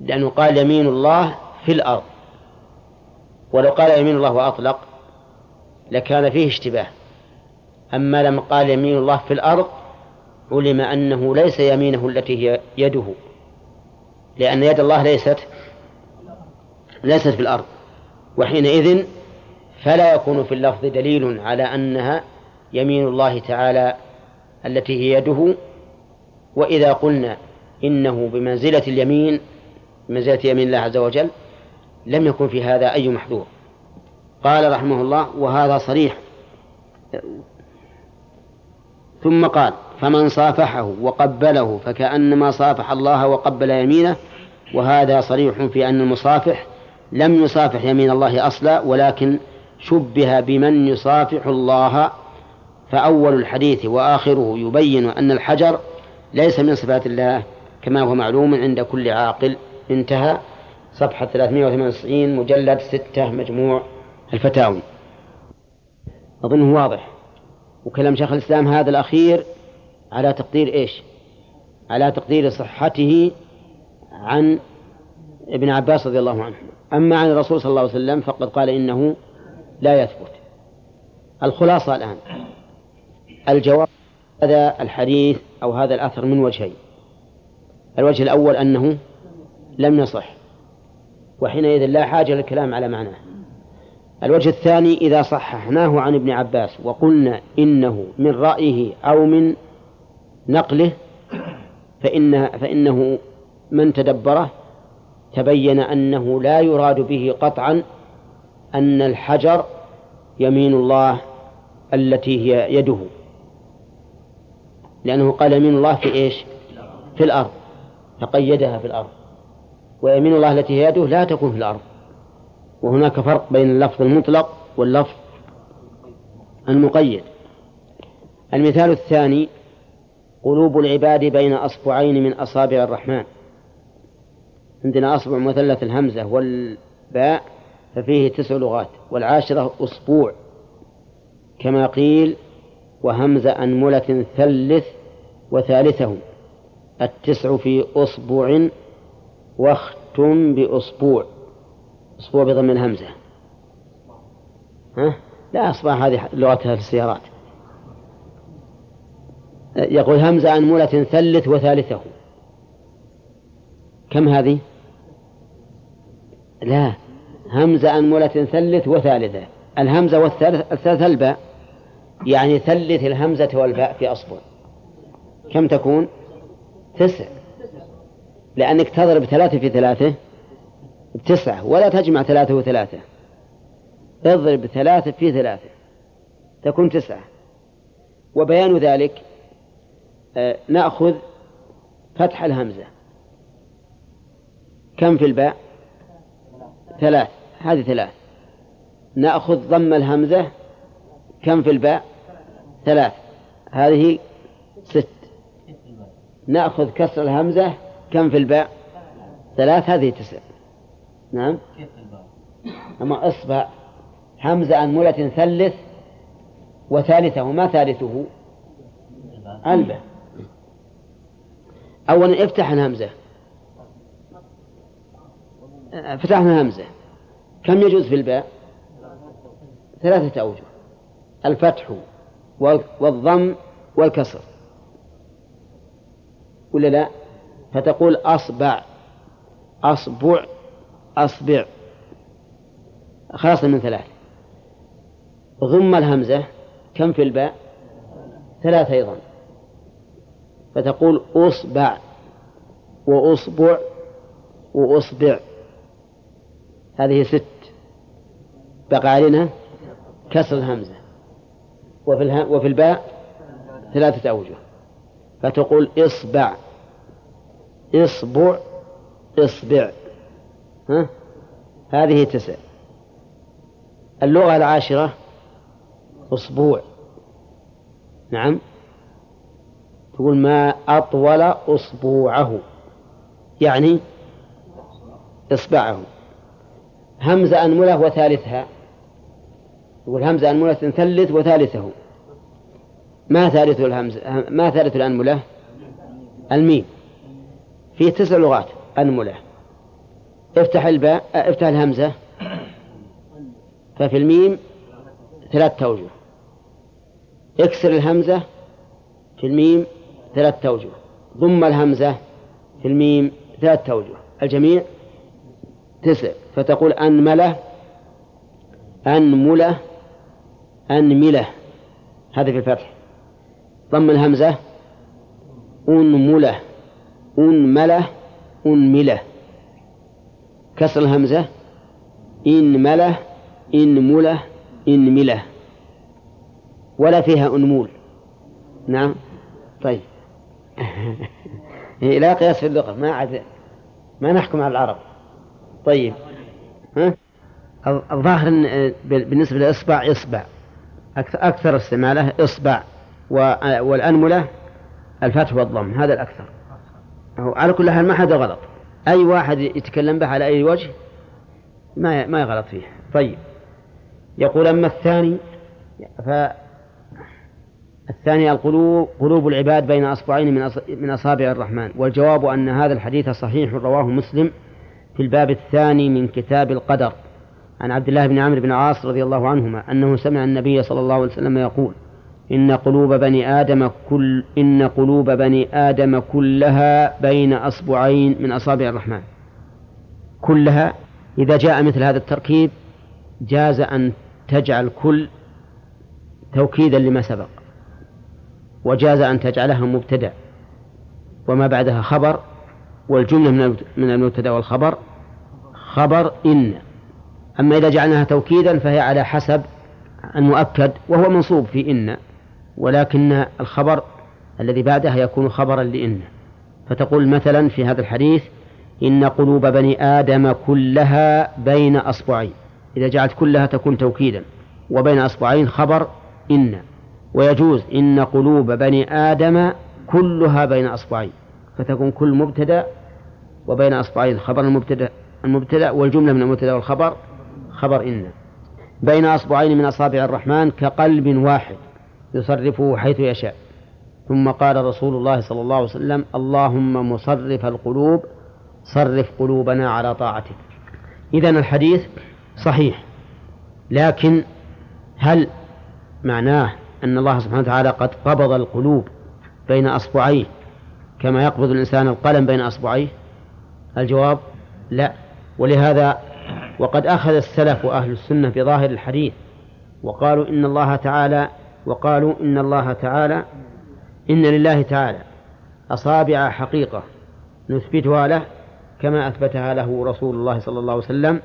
لأنه قال يمين الله في الأرض. ولو قال يمين الله وأطلق لكان فيه اشتباه. أما لما قال يمين الله في الأرض علم أنه ليس يمينه التي هي يده. لأن يد الله ليست ليست في الأرض. وحينئذ فلا يكون في اللفظ دليل على أنها يمين الله تعالى التي هي يده. وإذا قلنا إنه بمنزلة اليمين بمنزلة يمين الله عز وجل لم يكن في هذا أي محذور قال رحمه الله وهذا صريح. ثم قال فمن صافحه وقبله فكأنما صافح الله وقبل يمينه وهذا صريح في أن المصافح لم يصافح يمين الله أصلا ولكن شبه بمن يصافح الله. فأول الحديث وآخره يبين أن الحجر ليس من صفات الله كما هو معلوم عند كل عاقل. انتهى صفحة 398 مجلد 6 مجموع الفتاوي أظنه واضح. وكلام شيخ الإسلام هذا الأخير على تقدير إيش؟ على تقدير صحته عن ابن عباس رضي الله عنه. أما عن الرسول صلى الله عليه وسلم فقد قال إنه لا يثبت. الخلاصة الآن. الجواب هذا الحديث أو هذا الأثر من وجهين. الوجه الأول أنه لم يصح وحينئذ لا حاجة للكلام على معناه. الوجه الثاني إذا صححناه عن ابن عباس وقلنا إنه من رأيه أو من نقله فإن فإنه من تدبره تبين أنه لا يراد به قطعا أن الحجر يمين الله التي هي يده. لأنه قال يمين الله في إيش؟ في الأرض. فقيدها في الأرض. ويمين الله التي هي يده لا تكون في الأرض. وهناك فرق بين اللفظ المطلق واللفظ المقيد. المثال الثاني قلوب العباد بين أصبعين من أصابع الرحمن. عندنا أصبع مثلث الهمزة والباء ففيه تسع لغات والعاشرة أسبوع كما قيل وهمز أنملة ثلث وثالثه التسع في أصبع واختم بأسبوع أسبوع بضم الهمزة ها؟ لا أصبع هذه لغتها في السيارات يقول همزة أنملة ثلث وثالثه كم هذه؟ لا همزة أنملة ثلث وثالثة الهمزة والثالث الثالث الباء يعني ثلث الهمزة والباء في أصبع كم تكون؟ تسع. لأنك تضرب ثلاثة في ثلاثة بتسعة ولا تجمع ثلاثة وثلاثة. اضرب ثلاثة في ثلاثة تكون تسعة. وبيان ذلك آه، نأخذ فتح الهمزة. كم في الباء؟ ثلاث. هذه ثلاث. نأخذ ضم الهمزة كم في الباء؟ ثلاث. هذه ست. نأخذ كسر الهمزة كم في الباء؟ ثلاث هذه تسع. نعم؟ أما إصبع همزة أنملة ثلث وثالثة ما ثالثه؟ الباء أولا افتح الهمزة فتحنا همزة. كم يجوز في الباء؟ ثلاثة أوجه. الفتح والضم والكسر. ولا لا؟ فتقول أصبع. أصبع. أصبع. خلاص من ثلاث غم الهمزة. كم في الباء؟ ثلاث أيضا. فتقول أصبع. وأصبع. وأصبع. هذه ست. بقى علينا كسر الهمزة. وفي. وفي الباء ثلاثة أوجه. فتقول إصبع. إصبع إصبع. ها؟ هذه تسع. اللغة العاشرة أسبوع نعم. تقول ما أطول أسبوعه يعني إصبعه. همزة أنملة وثالثها. يقول همزة أنملة ثلث وثالثه. ما ثالث الهمزة؟ ما ثالث الأنملة؟ الميم. فيه تسع لغات أنملة افتح الباء افتح الهمزة. ففي الميم ثلاث توجه. اكسر الهمزة في الميم ثلاث توجه. ضم الهمزة في الميم ثلاث توجه. الجميع تسع. فتقول أنملة أنملة أنملة. هذا في الفتح. ضم الهمزة أنملة. أنملة أنملة كسر الهمزة. إنملة إنملة إنملة ولا فيها أنمول نعم. طيب. لا قياس في اللغة. ما عاد ما نحكم على العرب. طيب. ها؟ الظاهر بالنسبة للإصبع إصبع أكثر استعماله إصبع. والأنملة الفتح والضم. هذا الأكثر. على كل حال ما حدا غلط. أي واحد يتكلم به على أي وجه ما ما يغلط فيه. طيب. يقول أما الثاني ف الثاني القلوب قلوب العباد بين أصبعين من من أصابع الرحمن. والجواب أن هذا الحديث صحيح رواه مسلم في الباب الثاني من كتاب القدر. عن عبد الله بن عمرو بن عاص رضي الله عنهما أنه سمع النبي صلى الله عليه وسلم يقول إن قلوب بني آدم كل إن قلوب بني آدم كلها بين أصبعين من أصابع الرحمن. كلها إذا جاء مثل هذا التركيب جاز أن تجعل كل توكيدا لما سبق وجاز أن تجعلها مبتدأ وما بعدها خبر والجملة من المبتدأ والخبر خبر إن. أما إذا جعلناها توكيدا فهي على حسب المؤكد وهو منصوب في إن. ولكن الخبر الذي بعدها يكون خبرا لإن فتقول مثلا في هذا الحديث إن قلوب بني آدم كلها بين أصبعين. إذا جعلت كلها تكون توكيدا وبين أصبعين خبر إن. ويجوز إن قلوب بني آدم كلها بين أصبعين. فتكون كل مبتدأ وبين أصبعين. خبر المبتدأ المبتدأ والجملة من المبتدأ والخبر خبر إن. بين أصبعين من أصابع الرحمن كقلب واحد. يصرفه حيث يشاء. ثم قال رسول الله صلى الله عليه وسلم اللهم مصرف القلوب صرف قلوبنا على طاعتك. إذا الحديث صحيح لكن هل معناه أن الله سبحانه وتعالى قد قبض القلوب بين أصبعيه كما يقبض الإنسان القلم بين أصبعيه؟ الجواب لا. ولهذا وقد أخذ السلف وأهل السنة بظاهر الحديث وقالوا إن الله تعالى وقالوا إن الله تعالى إن لله تعالى أصابع حقيقة نثبتها له كما أثبتها له رسول الله صلى الله عليه وسلم.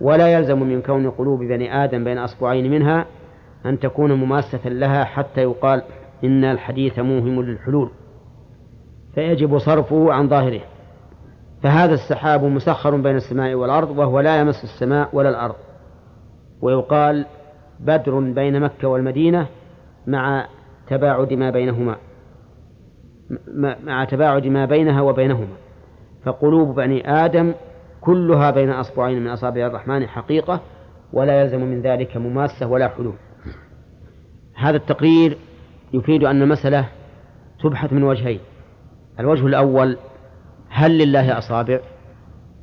ولا يلزم من كون قلوب بني آدم بين أصبعين منها أن تكون مماسة لها حتى يقال إن الحديث موهم للحلول فيجب صرفه عن ظاهره. فهذا السحاب مسخر بين السماء والأرض وهو لا يمس السماء ولا الأرض. ويقال بدر بين مكة والمدينة مع تباعد ما بينهما مع تباعد ما بينها وبينهما. فقلوب بني آدم كلها بين أصبعين من أصابع الرحمن حقيقة ولا يلزم من ذلك مماسة ولا حلول. هذا التقرير يفيد أن المسألة تبحث من وجهين. الوجه الأول هل لله أصابع؟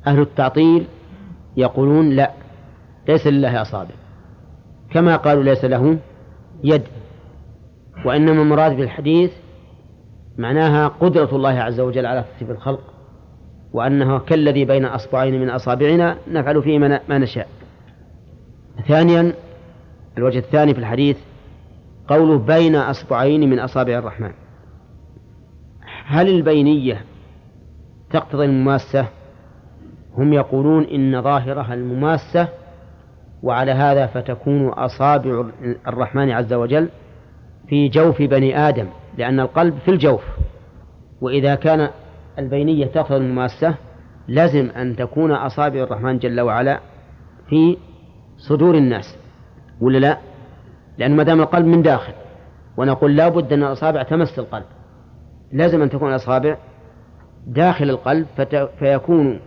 أهل التعطيل يقولون لا ليس لله أصابع. كما قالوا ليس له يد. وإنما المراد بالحديث معناها قدرة الله عز وجل على ترتيب الخلق وأنه كالذي بين أصبعين من أصابعنا نفعل فيه ما نشاء. ثانيا الوجه الثاني في الحديث قوله بين أصبعين من أصابع الرحمن. هل البينية تقتضي المماسة؟ هم يقولون إن ظاهرها المماسة وعلى هذا فتكون أصابع الرحمن عز وجل في جوف بني آدم لأن القلب في الجوف وإذا كان البينية تقتضي المماسة لازم أن تكون أصابع الرحمن جل وعلا في صدور الناس ولا لا؟ لأن ما دام القلب من داخل ونقول لا بد أن الأصابع تمس القلب لازم أن تكون الأصابع داخل القلب فيكون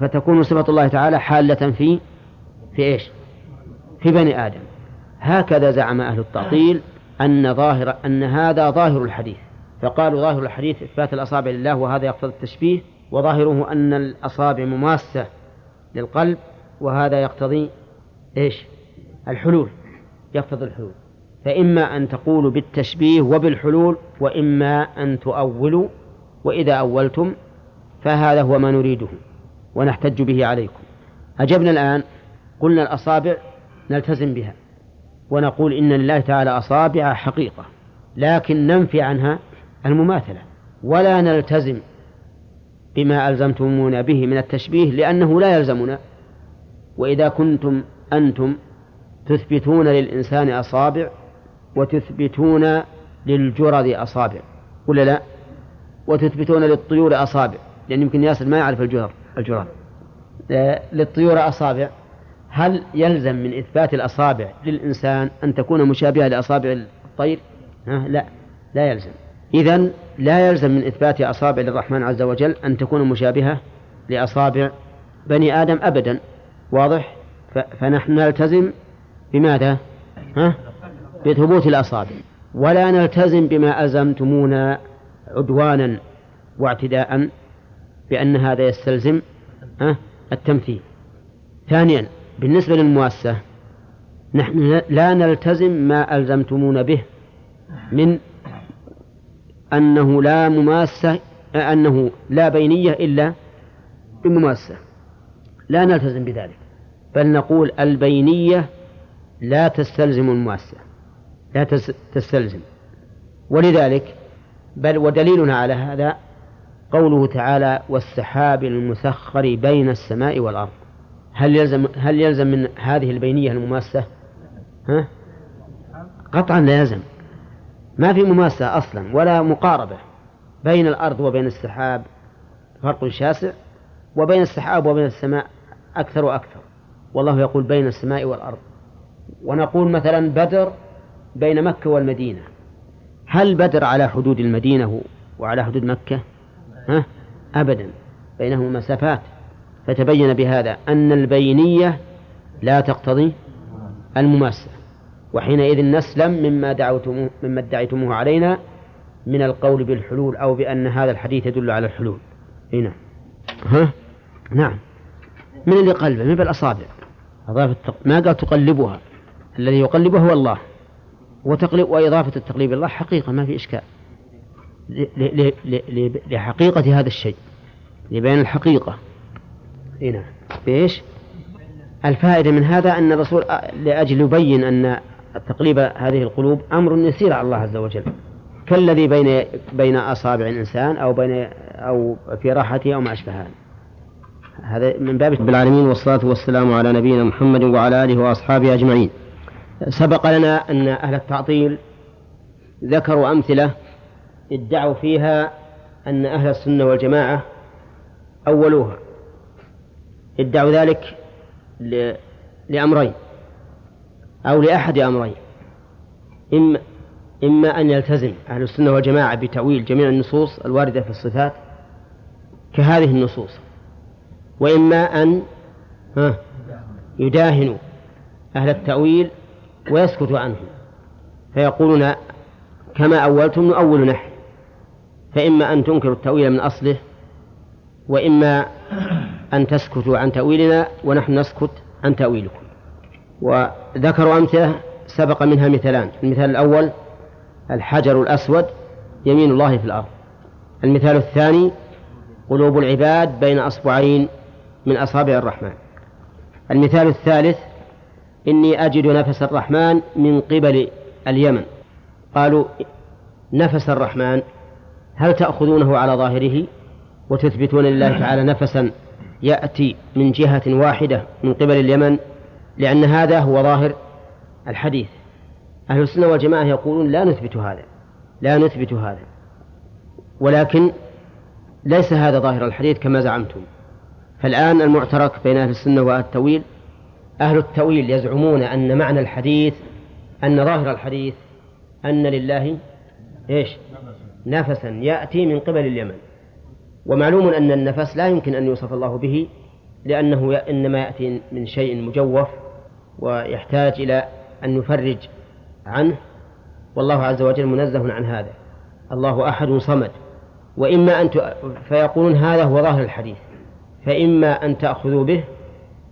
فتكون صفة الله تعالى حالة في في إيش؟ في بني آدم هكذا زعم أهل التعطيل أن ظاهر أن هذا ظاهر الحديث. فقالوا ظاهر الحديث إثبات الأصابع لله وهذا يقتضي التشبيه وظاهره أن الأصابع مماسة للقلب وهذا يقتضي إيش؟ الحلول يقتضي الحلول. فإما أن تقولوا بالتشبيه وبالحلول وإما أن تؤولوا وإذا أولتم فهذا هو ما نريده ونحتج به عليكم. أجبنا الآن قلنا الأصابع نلتزم بها. ونقول إن لله تعالى أصابع حقيقة لكن ننفي عنها المماثلة ولا نلتزم بما ألزمتمونا به من التشبيه لأنه لا يلزمنا وإذا كنتم أنتم تثبتون للإنسان أصابع وتثبتون للجرد أصابع ولا لا؟ وتثبتون للطيور أصابع لأن يمكن ياسر ما يعرف الجرد الجرد آه، للطيور أصابع هل يلزم من إثبات الأصابع للإنسان أن تكون مشابهة لأصابع الطير؟ ها؟ لا لا يلزم إذا لا يلزم من إثبات أصابع للرحمن عز وجل أن تكون مشابهة لأصابع بني آدم أبدا واضح؟ فنحن نلتزم بماذا؟ ها؟ بثبوت الأصابع ولا نلتزم بما ألزمتمونا عدوانا واعتداء بأن هذا يستلزم؟ التمثيل ثانيا بالنسبة للمواسة نحن لا نلتزم ما ألزمتمونا به من أنه لا مماسة أنه لا بينية إلا بمماسة لا نلتزم بذلك بل نقول البينية لا تستلزم المماسة لا تستلزم. ولذلك بل ودليلنا على هذا قوله تعالى والسحاب المسخر بين السماء والأرض هل يلزم هل يلزم من هذه البينية المماسة؟ ها؟ قطعا لا يلزم. ما في مماسة أصلا ولا مقاربة بين الأرض وبين السحاب. فرق شاسع وبين السحاب وبين السماء أكثر وأكثر. والله يقول بين السماء والأرض. ونقول مثلا بدر بين مكة والمدينة. هل بدر على حدود المدينة وعلى حدود مكة؟ ها؟ أبدا. بينهما مسافات. فتبين بهذا أن البينية لا تقتضي المماسة وحينئذ نسلم مما دعوتموه مما ادعيتموه علينا من القول بالحلول أو بأن هذا الحديث يدل على الحلول. هنا ها؟ نعم. من اللي قلبه؟ من بالأصابع أضافة ما قال تقلبها. الذي يقلبه هو الله. وتقلب وإضافة التقليب الله حقيقة ما في إشكال. لحقيقة هذا الشيء. لبيان الحقيقة. هنا بإيش؟ الفائدة من هذا أن الرسول لأجل يبين أن تقليب هذه القلوب أمر يسير على الله عز وجل. كالذي بين بين أصابع الإنسان أو بين أو في راحته أو ما أشبه هذا هذا من باب بالعالمين والصلاة والسلام على نبينا محمد وعلى آله وأصحابه أجمعين. سبق لنا أن أهل التعطيل ذكروا أمثلة ادعوا فيها أن أهل السنة والجماعة أولوها. ادعوا ذلك لأمرين أو لأحد أمرين. إما إما أن يلتزم أهل السنة والجماعة بتأويل جميع النصوص الواردة في الصفات كهذه النصوص وإما أن يداهنوا أهل التأويل ويسكت عنهم فيقولون كما أولتم نؤول نحن فإما أن تنكروا التأويل من أصله وإما أن تسكتوا عن تأويلنا ونحن نسكت عن تأويلكم. وذكروا أمثلة سبق منها مثالان المثال الأول الحجر الأسود يمين الله في الأرض. المثال الثاني قلوب العباد بين أصبعين من أصابع الرحمن. المثال الثالث إني أجد نفس الرحمن من قبل اليمن. قالوا نفس الرحمن هل تأخذونه على ظاهره؟ وتثبتون لله تعالى نفسا يأتي من جهة واحدة من قبل اليمن لأن هذا هو ظاهر الحديث. أهل السنة والجماعة يقولون لا نثبت هذا لا نثبت هذا. ولكن ليس هذا ظاهر الحديث كما زعمتم. فالآن المعترك بين أهل السنة وأهل التويل أهل التويل يزعمون أن معنى الحديث أن ظاهر الحديث أن لله إيش؟ نفسا. يأتي من قبل اليمن. ومعلوم أن النفس لا يمكن أن يوصف الله به لأنه إنما يأتي من شيء مجوف ويحتاج إلى أن نفرج عنه. والله عز وجل منزه عن هذا. الله أحد صمد. وإما أن ت... فيقولون هذا هو ظاهر الحديث. فإما أن تأخذوا به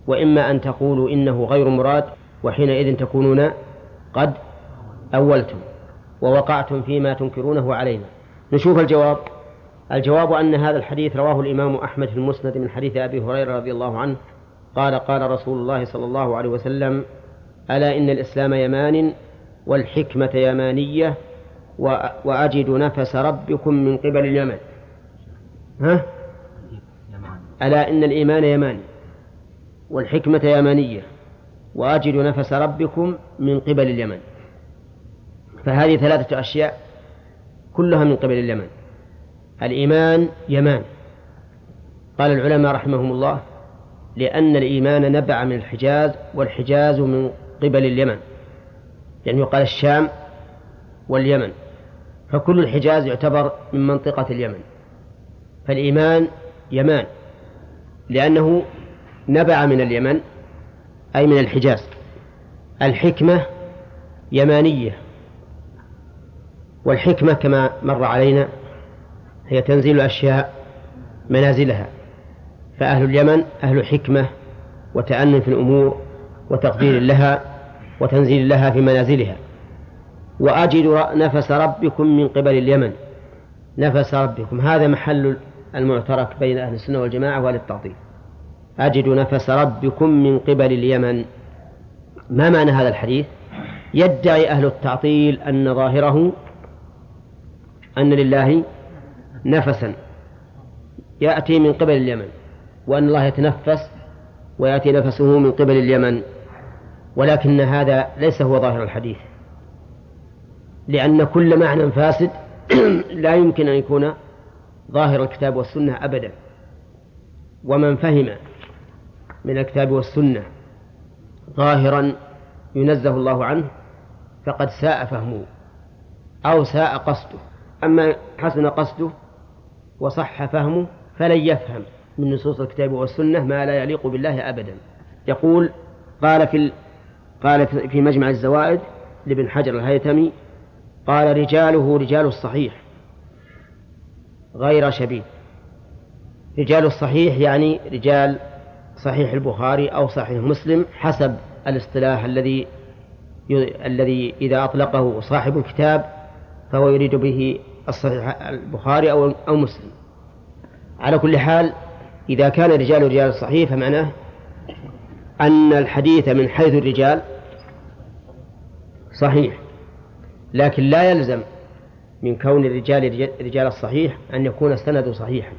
وإما أن تقولوا إنه غير مراد وحينئذ تكونون قد أولتم ووقعتم فيما تنكرونه علينا. نشوف الجواب. الجواب أن هذا الحديث رواه الإمام أحمد في المسند من حديث أبي هريرة رضي الله عنه. قال قال رسول الله صلى الله عليه وسلم ألا إن الإسلام يمان والحكمة يمانية وأجد نفس ربكم من قبل اليمن. ها؟ ألا إن الإيمان يماني والحكمة يمانية وأجد نفس ربكم من قبل اليمن. فهذه ثلاثة أشياء كلها من قبل اليمن. الإيمان يمان. قال العلماء رحمهم الله لأن الإيمان نبع من الحجاز والحجاز من قبل اليمن. يعني يقال الشام واليمن. فكل الحجاز يعتبر من منطقة اليمن. فالإيمان يمان لأنه نبع من اليمن أي من الحجاز. الحكمة يمانية والحكمة كما مر علينا هي تنزيل الأشياء منازلها فأهل اليمن أهل حكمة وتأني في الأمور وتقدير لها وتنزيل لها في منازلها. وأجد نفس ربكم من قبل اليمن نفس ربكم. هذا محل المعترك بين أهل السنة والجماعة وأهل التعطيل. أجد نفس ربكم من قبل اليمن. ما معنى هذا الحديث؟ يدعي أهل التعطيل أن ظاهره أن لله نفسا. يأتي من قبل اليمن وأن الله يتنفس ويأتي نفسه من قبل اليمن. ولكن هذا ليس هو ظاهر الحديث. لأن كل معنى فاسد لا يمكن أن يكون ظاهر الكتاب والسنة أبدا. ومن فهم من الكتاب والسنة ظاهرا ينزه الله عنه فقد ساء فهمه أو ساء قصده. أما حسن قصده وصح فهمه فلن يفهم من نصوص الكتاب والسنة ما لا يليق بالله أبدا. يقول قال في قال في مجمع الزوائد لابن حجر الهيثمي قال رجاله رجال الصحيح غير شبيه. رجال الصحيح يعني رجال صحيح البخاري أو صحيح مسلم حسب الاصطلاح الذي الذي إذا أطلقه صاحب الكتاب فهو يريد به الصحيح البخاري أو أو مسلم. على كل حال إذا كان رجال رجال الصحيح فمعناه أن الحديث من حيث الرجال صحيح. لكن لا يلزم من كون الرجال رجال الصحيح أن يكون السند صحيحا.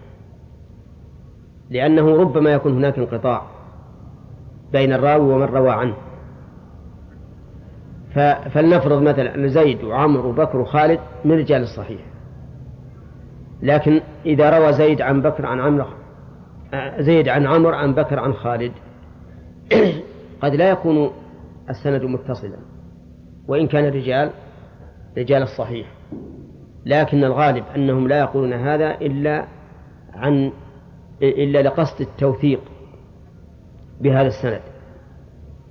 لأنه ربما يكون هناك انقطاع بين الراوي ومن روى عنه. فلنفرض مثلا أن زيد وعمر وبكر وخالد من رجال الصحيح. لكن إذا روى زيد عن بكر عن عمرو زيد عن عمرو عن بكر عن خالد قد لا يكون السند متصلا وإن كان الرجال رجال الصحيح. لكن الغالب أنهم لا يقولون هذا إلا عن إلا لقصد التوثيق بهذا السند.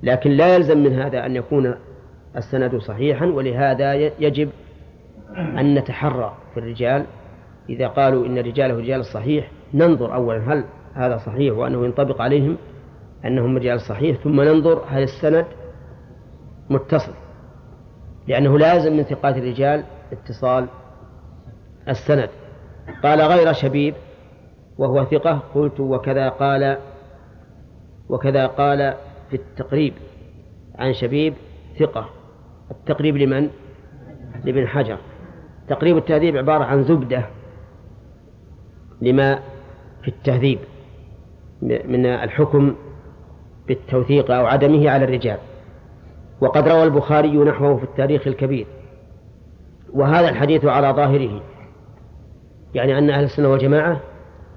لكن لا يلزم من هذا أن يكون السند صحيحا ولهذا يجب أن نتحرى في الرجال إذا قالوا إن رجاله رجال الصحيح ننظر أولا هل هذا صحيح وأنه ينطبق عليهم أنهم رجال الصحيح ثم ننظر هل السند متصل. لأنه لازم من ثقات الرجال اتصال السند. قال غير شبيب وهو ثقة قلت وكذا قال وكذا قال في التقريب عن شبيب ثقة. التقريب لمن؟ لابن حجر. تقريب التهذيب عبارة عن زبدة. لما في التهذيب من الحكم بالتوثيق أو عدمه على الرجال. وقد روى البخاري نحوه في التاريخ الكبير. وهذا الحديث على ظاهره. يعني أن أهل السنة والجماعة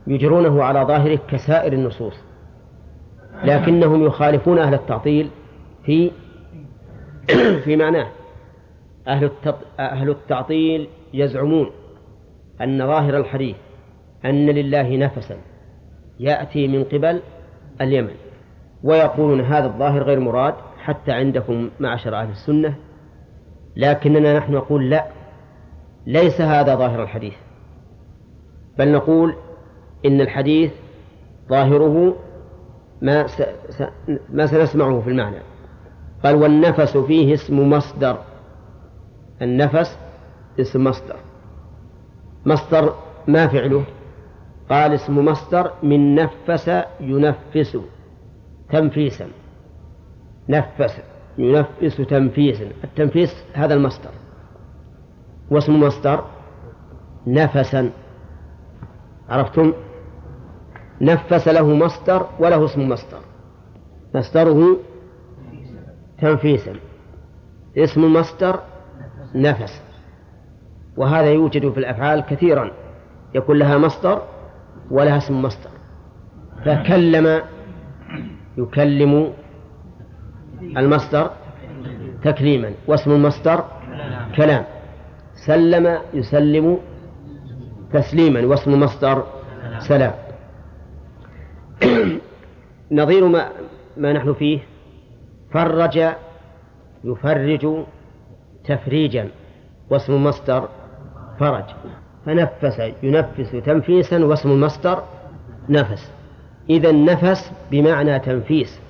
يجرونه على ظاهره كسائر النصوص. لكنهم يخالفون أهل التعطيل في في معناه. أهل أهل التعطيل يزعمون أن ظاهر الحديث أن لله نفسا يأتي من قبل اليمن ويقولون هذا الظاهر غير مراد حتى عندكم معشر أهل السنة لكننا نحن نقول لا ليس هذا ظاهر الحديث بل نقول إن الحديث ظاهره ما س... س... ما سنسمعه في المعنى قال والنفس فيه اسم مصدر النفس اسم مصدر مصدر ما فعله؟ قال اسم مصدر من نفس ينفس تنفيسا. نفس ينفس تنفيسا. التنفيس هذا المصدر. واسم مصدر نفسا. عرفتم؟ نفس له مصدر وله اسم مصدر. مصدره تنفيسا. اسم المصدر نفس. وهذا يوجد في الأفعال كثيرا. يكون لها مصدر ولها اسم مصدر. فكلم يكلم المصدر تكليما واسم المصدر كلام. سلم يسلم تسليما واسم المصدر سلام. نظير ما, ما نحن فيه. فرج يفرج تفريجا واسم المصدر فرج. فنفس ينفس تنفيسا واسم المصدر نفس. إذا النفس بمعنى تنفيس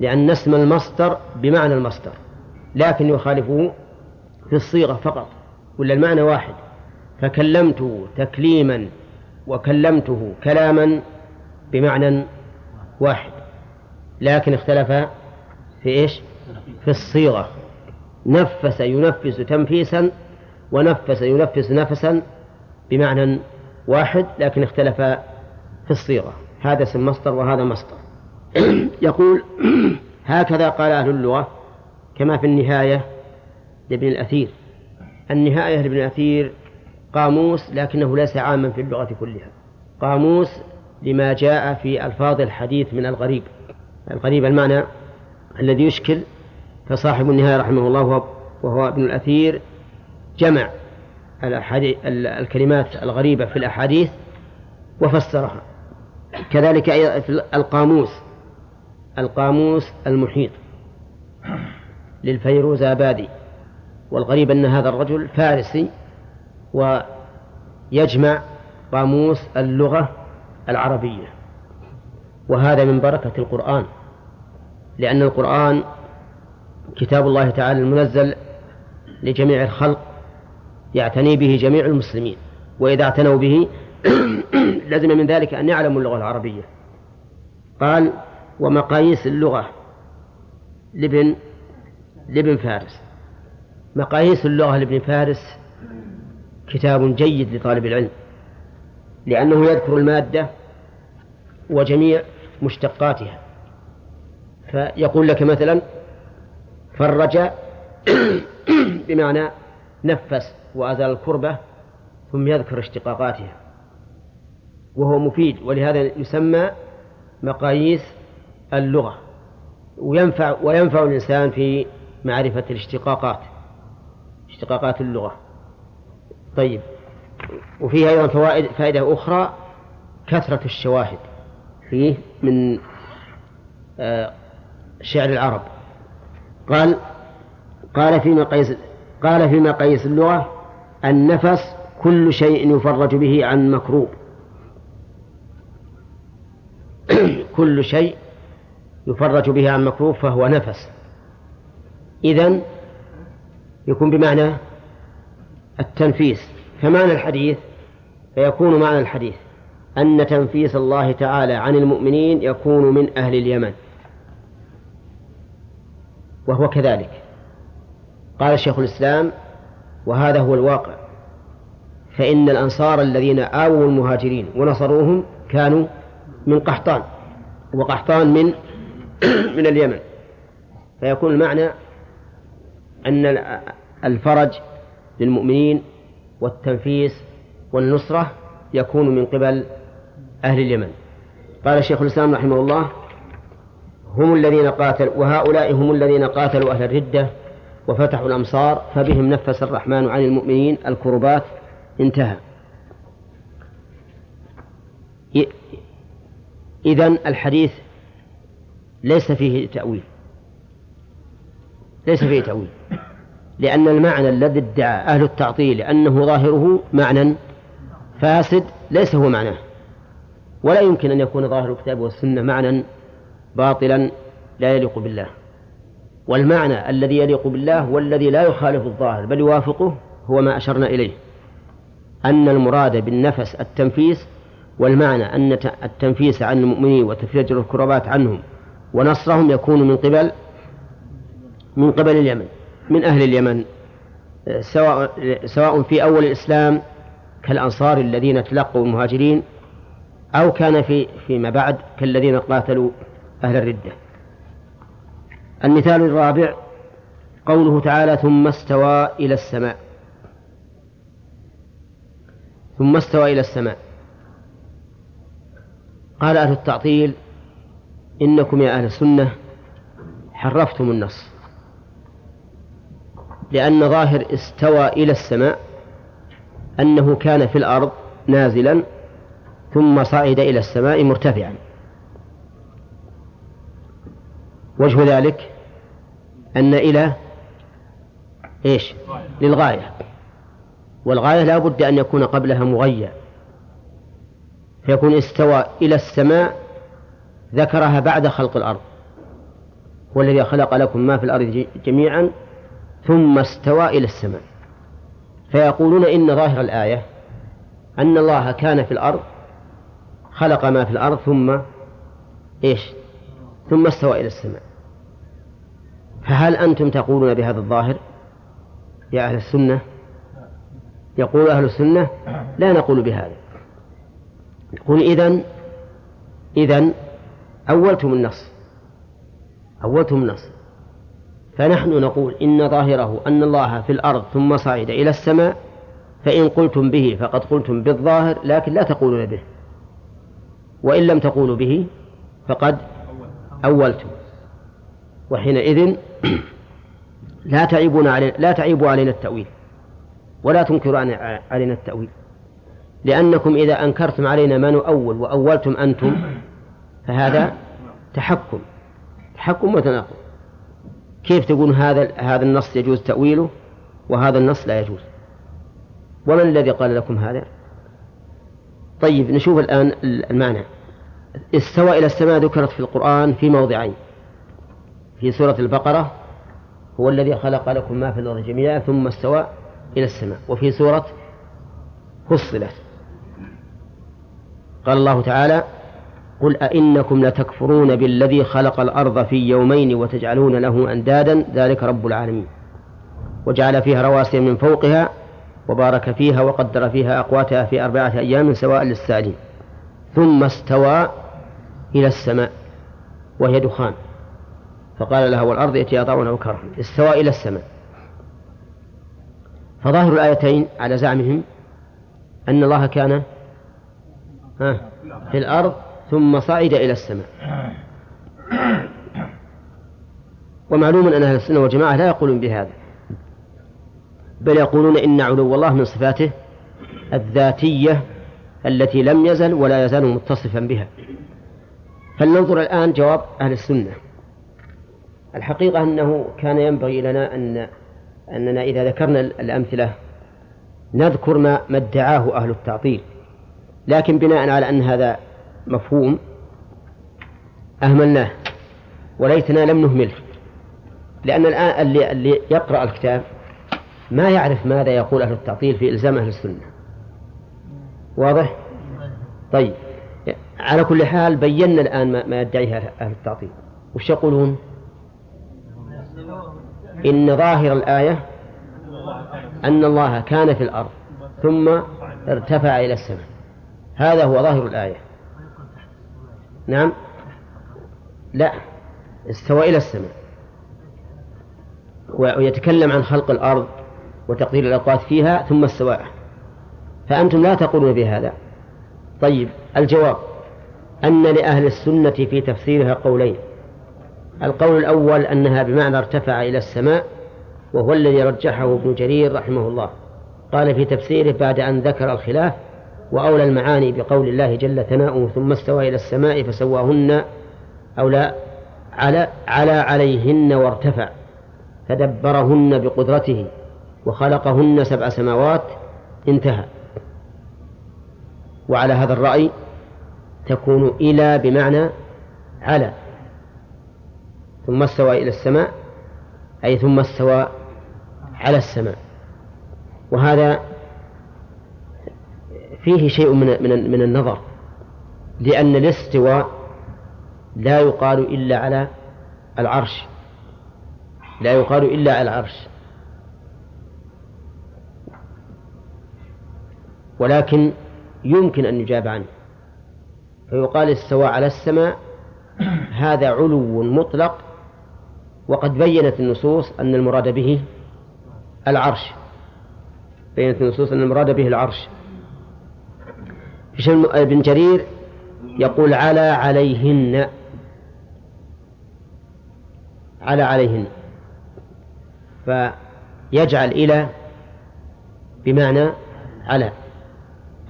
لأن اسم المصدر بمعنى المصدر لكن يخالفه في الصيغة فقط ولا المعنى واحد. فكلمته تكليما وكلمته كلاما بمعنى واحد لكن اختلف في إيش؟ في الصيغة. نفس ينفس تنفيسا ونفس ينفس نفسا بمعنى واحد لكن اختلف في الصيغة. هذا اسم مصدر وهذا مصدر. يقول هكذا قال أهل اللغة كما في النهاية لابن الأثير. النهاية لابن الأثير قاموس لكنه ليس عاما في اللغة كلها. قاموس لما جاء في ألفاظ الحديث من الغريب. الغريب المعنى الذي يشكل فصاحب النهاية رحمه الله وهو ابن الأثير جمع. الكلمات الغريبة في الأحاديث وفسرها. كذلك في القاموس. القاموس المحيط للفيروزابادي والغريب أن هذا الرجل فارسي ويجمع قاموس اللغة العربية. وهذا من بركة القرآن. لأن القرآن كتاب الله تعالى المنزل لجميع الخلق يعتني به جميع المسلمين وإذا اعتنوا به لزم من ذلك أن يعلموا اللغة العربية. قال ومقاييس اللغة. لابن لابن فارس. مقاييس اللغة لابن فارس كتاب جيد لطالب العلم لأنه يذكر المادة وجميع مشتقاتها. فيقول لك مثلا فرج بمعنى نفس وأزال الكربة ثم يذكر اشتقاقاتها. وهو مفيد ولهذا يسمى مقاييس اللغة. وينفع وينفع الإنسان في معرفة الاشتقاقات اشتقاقات اللغة. طيب. وفيه أيضا فوائد فائدة أخرى كثرة الشواهد. فيه من آه، شعر العرب. قال قال في مقاييس قال في مقاييس اللغة النفس كل شيء يفرج به عن مكروب. كل شيء يفرج به عن مكروب فهو نفس. إذن يكون بمعنى التنفيس. فمعنى الحديث فيكون معنى الحديث أن تنفيس الله تعالى عن المؤمنين يكون من أهل اليمن. وهو كذلك. قال شيخ الإسلام وهذا هو الواقع. فإن الأنصار الذين آووا المهاجرين ونصروهم كانوا من قحطان وقحطان من من اليمن. فيكون المعنى أن الفرج للمؤمنين والتنفيس والنصرة يكون من قبل أهل اليمن. قال شيخ الإسلام رحمه الله هم الذين قاتلوا وهؤلاء هم الذين قاتلوا أهل الردة وفتحوا الأمصار فبهم نفس الرحمن عن المؤمنين الكربات انتهى. إذا الحديث ليس فيه تأويل. ليس فيه تأويل. لأن المعنى الذي ادعى أهل التعطيل أنه ظاهره معنى فاسد ليس هو معناه. ولا يمكن أن يكون ظاهر الكتاب والسنة معنى باطلا لا يليق بالله. والمعنى الذي يليق بالله والذي لا يخالف الظاهر بل يوافقه هو ما أشرنا إليه. أن المراد بالنفس التنفيس والمعنى أن التنفيس عن المؤمنين وتفريج الكربات عنهم ونصرهم يكون من قبل من قبل اليمن من أهل اليمن سواء سواء في أول الإسلام كالأنصار الذين تلقوا المهاجرين أو كان في فيما بعد كالذين قاتلوا أهل الردة. المثال الرابع قوله تعالى ثم استوى إلى السماء. ثم استوى إلى السماء. قال أهل التعطيل إنكم يا أهل السنة حرفتم النص. لأن ظاهر استوى إلى السماء أنه كان في الأرض نازلا ثم صعد إلى السماء مرتفعا. وجه ذلك أن إلى إيش؟ للغاية. والغاية لا بد أن يكون قبلها مغير. فيكون استوى إلى السماء ذكرها بعد خلق الأرض. هو الذي خلق لكم ما في الأرض جميعا ثم استوى إلى السماء. فيقولون إن ظاهر الآية أن الله كان في الأرض خلق ما في الأرض ثم إيش؟ ثم استوى إلى السماء. فهل أنتم تقولون بهذا الظاهر؟ يا أهل السنة. يقول أهل السنة لا نقول بهذا. يقول إذن إذن أولتم النص. أولتم النص. فنحن نقول إن ظاهره أن الله في الأرض ثم صعد إلى السماء فإن قلتم به فقد قلتم بالظاهر لكن لا تقولون به. وإن لم تقولوا به فقد أولتم. وحينئذ لا تعيبون علينا لا تعيبوا علينا التأويل. ولا تنكروا علينا التأويل. لأنكم إذا أنكرتم علينا ما نؤول وأولتم أنتم فهذا تحكم. تحكم وتناقض. كيف تقول هذا هذا النص يجوز تأويله وهذا النص لا يجوز؟ ومن الذي قال لكم هذا؟ طيب نشوف الآن المعنى. استوى إلى السماء ذكرت في القرآن في موضعين. في سورة البقرة هو الذي خلق لكم ما في الأرض جميعا ثم استوى إلى السماء. وفي سورة فصلت. قال الله تعالى قل أئنكم لتكفرون بالذي خلق الأرض في يومين وتجعلون له أندادا ذلك رب العالمين. وجعل فيها رواسي من فوقها وبارك فيها وقدر فيها أقواتها في أربعة أيام سواء للسائلين. ثم استوى إلى السماء وهي دخان. فقال لها والأرض ائتيا طوعا وكرها استوى إلى السماء. فظاهر الآيتين على زعمهم أن الله كان في الأرض ثم صعد إلى السماء. ومعلوم أن أهل السنة والجماعة لا يقولون بهذا بل يقولون إن علو الله من صفاته الذاتية التي لم يزل ولا يزال متصفا بها. فلننظر الآن جواب أهل السنة. الحقيقة أنه كان ينبغي لنا أن أننا إذا ذكرنا الأمثلة نذكر ما ما ادعاه أهل التعطيل لكن بناء على أن هذا مفهوم أهملناه وليتنا لم نهمله لأن الآن اللي, اللي يقرأ الكتاب ما يعرف ماذا يقول أهل التعطيل في إلزام أهل السنة واضح؟ طيب على كل حال بينا الآن ما يدعيه أهل التعطيل وش يقولون؟ إن ظاهر الآية أن الله كان في الأرض ثم ارتفع إلى السماء. هذا هو ظاهر الآية. نعم. لا استوى إلى السماء. ويتكلم عن خلق الأرض وتقدير الأوقات فيها ثم استواء فأنتم لا تقولون بهذا طيب الجواب. أن لأهل السنة في تفسيرها قولين. القول الأول أنها بمعنى ارتفع إلى السماء وهو الذي رجحه ابن جرير رحمه الله. قال في تفسيره بعد أن ذكر الخلاف وأولى المعاني بقول الله جل ثناؤه ثم استوى إلى السماء فسواهن أو لا على على عليهن وارتفع فدبرهن بقدرته وخلقهن سبع سماوات انتهى. وعلى هذا الرأي تكون إلى بمعنى على. ثم استوى إلى السماء أي ثم استوى على السماء. وهذا فيه شيء من من من النظر لأن الاستواء لا يقال إلا على العرش. لا يقال إلا على العرش. ولكن يمكن أن يجاب عنه. فيقال استوى على السماء هذا علو مطلق وقد بينت النصوص أن المراد به العرش. بينت النصوص أن المراد به العرش. ابن جرير يقول على عليهن. على عليهن. فيجعل إلى بمعنى على.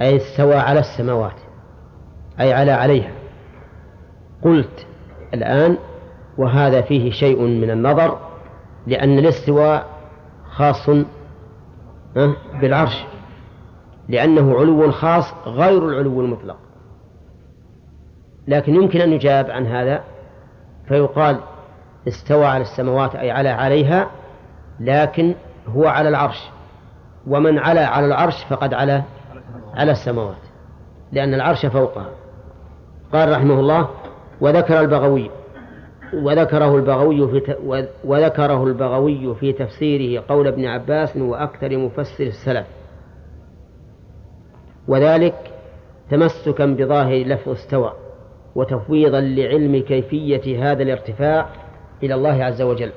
أي استوى على السماوات. أي على عليها. قلت الآن وهذا فيه شيء من النظر لأن الاستواء خاص بالعرش لأنه علو خاص غير العلو المطلق. لكن يمكن أن يجاب عن هذا فيقال استوى على السماوات أي على عليها لكن هو على العرش. ومن على على العرش فقد على على السماوات لأن العرش فوقها. قال رحمه الله وذكر البغوي وذكره البغوي في وذكره البغوي في تفسيره قول ابن عباس وأكثر مفسر السلف. وذلك تمسكا بظاهر لفظ استوى وتفويضا لعلم كيفية هذا الارتفاع إلى الله عز وجل.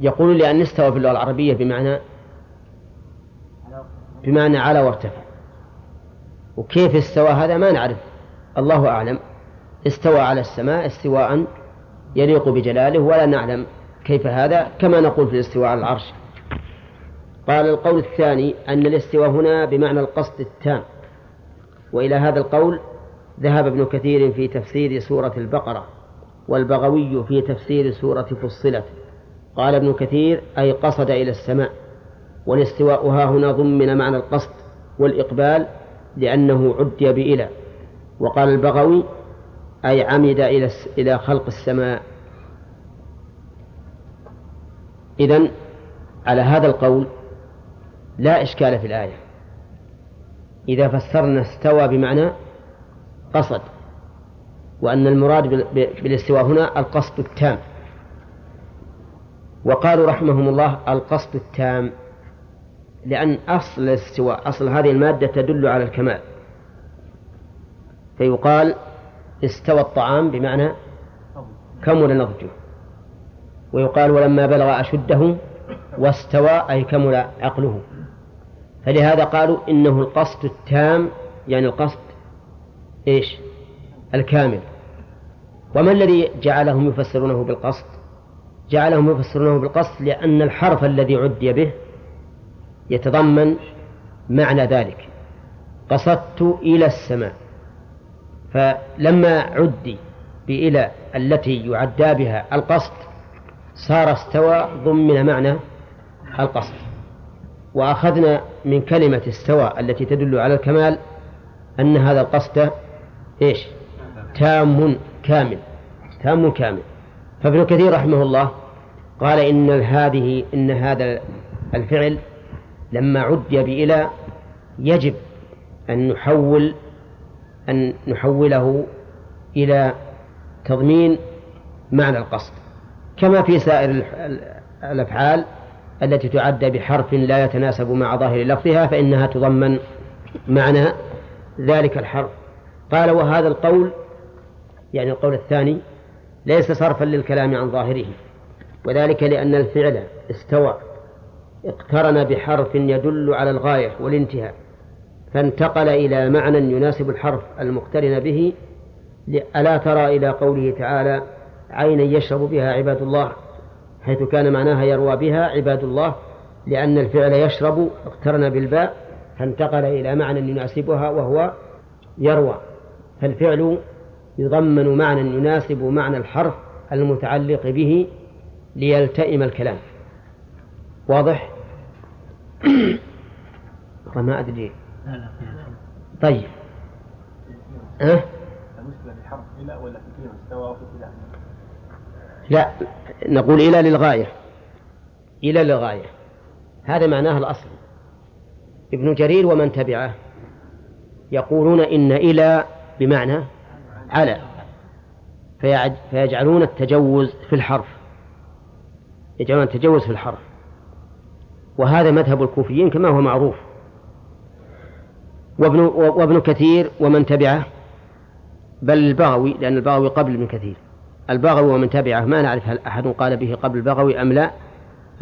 يقول لأن استوى في اللغة العربية بمعنى بمعنى على وارتفع. وكيف استوى هذا ما نعرف. الله أعلم. استوى على السماء استواء يليق بجلاله ولا نعلم كيف هذا كما نقول في الاستواء على العرش. قال القول الثاني أن الاستواء هنا بمعنى القصد التام. وإلى هذا القول ذهب ابن كثير في تفسير سورة البقرة والبغوي في تفسير سورة فصلت. قال ابن كثير أي قصد إلى السماء. والاستواء ها هنا ضمن معنى القصد والإقبال لأنه عدي بإلى. وقال البغوي أي عمد إلى إلى خلق السماء. إذن على هذا القول لا إشكال في الآية. إذا فسرنا استوى بمعنى قصد وأن المراد بالاستواء هنا القصد التام. وقالوا رحمهم الله القصد التام لأن أصل الاستواء أصل هذه المادة تدل على الكمال. فيقال استوى الطعام بمعنى كمل نضجه. ويقال ولما بلغ أشده واستوى أي كمل عقله. فلهذا قالوا إنه القصد التام يعني القصد إيش؟ الكامل. وما الذي جعلهم يفسرونه بالقصد؟ جعلهم يفسرونه بالقصد لأن الحرف الذي عدي به يتضمن معنى ذلك. قصدت إلى السماء. فلما عدي بإلى التي يعدى بها القصد صار استوى ضمن معنى القصد. وأخذنا من كلمة استوى التي تدل على الكمال أن هذا القصد إيش؟ تام كامل تام كامل. فابن كثير رحمه الله قال إن هذه إن هذا الفعل لما عدي بإلى يجب أن نحول أن نحوله إلى تضمين معنى القصد. كما في سائر الأفعال التي تعد بحرف لا يتناسب مع ظاهر لفظها فإنها تضمن معنى ذلك الحرف. قال وهذا القول يعني القول الثاني ليس صرفا للكلام عن ظاهره وذلك لأن الفعل استوى اقترن بحرف يدل على الغاية والانتهاء. فانتقل إلى معنى يناسب الحرف المقترن به ألا ترى إلى قوله تعالى عينا يشرب بها عباد الله حيث كان معناها يروى بها عباد الله لأن الفعل يشرب اقترن بالباء فانتقل إلى معنى يناسبها وهو يروى. فالفعل يضمن معنى يناسب معنى الحرف المتعلق به ليلتئم الكلام. واضح؟ ما أدري. طيب. ها؟ المشكلة في حرف إلى ولا في وفي لا نقول إلى للغاية. إلى للغاية. هذا معناه الأصل. ابن جرير ومن تبعه يقولون إن إلى بمعنى على. فيجعلون التجوز في الحرف. يجعلون التجوز في الحرف. وهذا مذهب الكوفيين كما هو معروف. وابن, وابن كثير ومن تبعه بل البغوي لأن البغوي قبل ابن كثير. البغوي ومن تبعه ما نعرف هل أحد قال به قبل البغوي أم لا.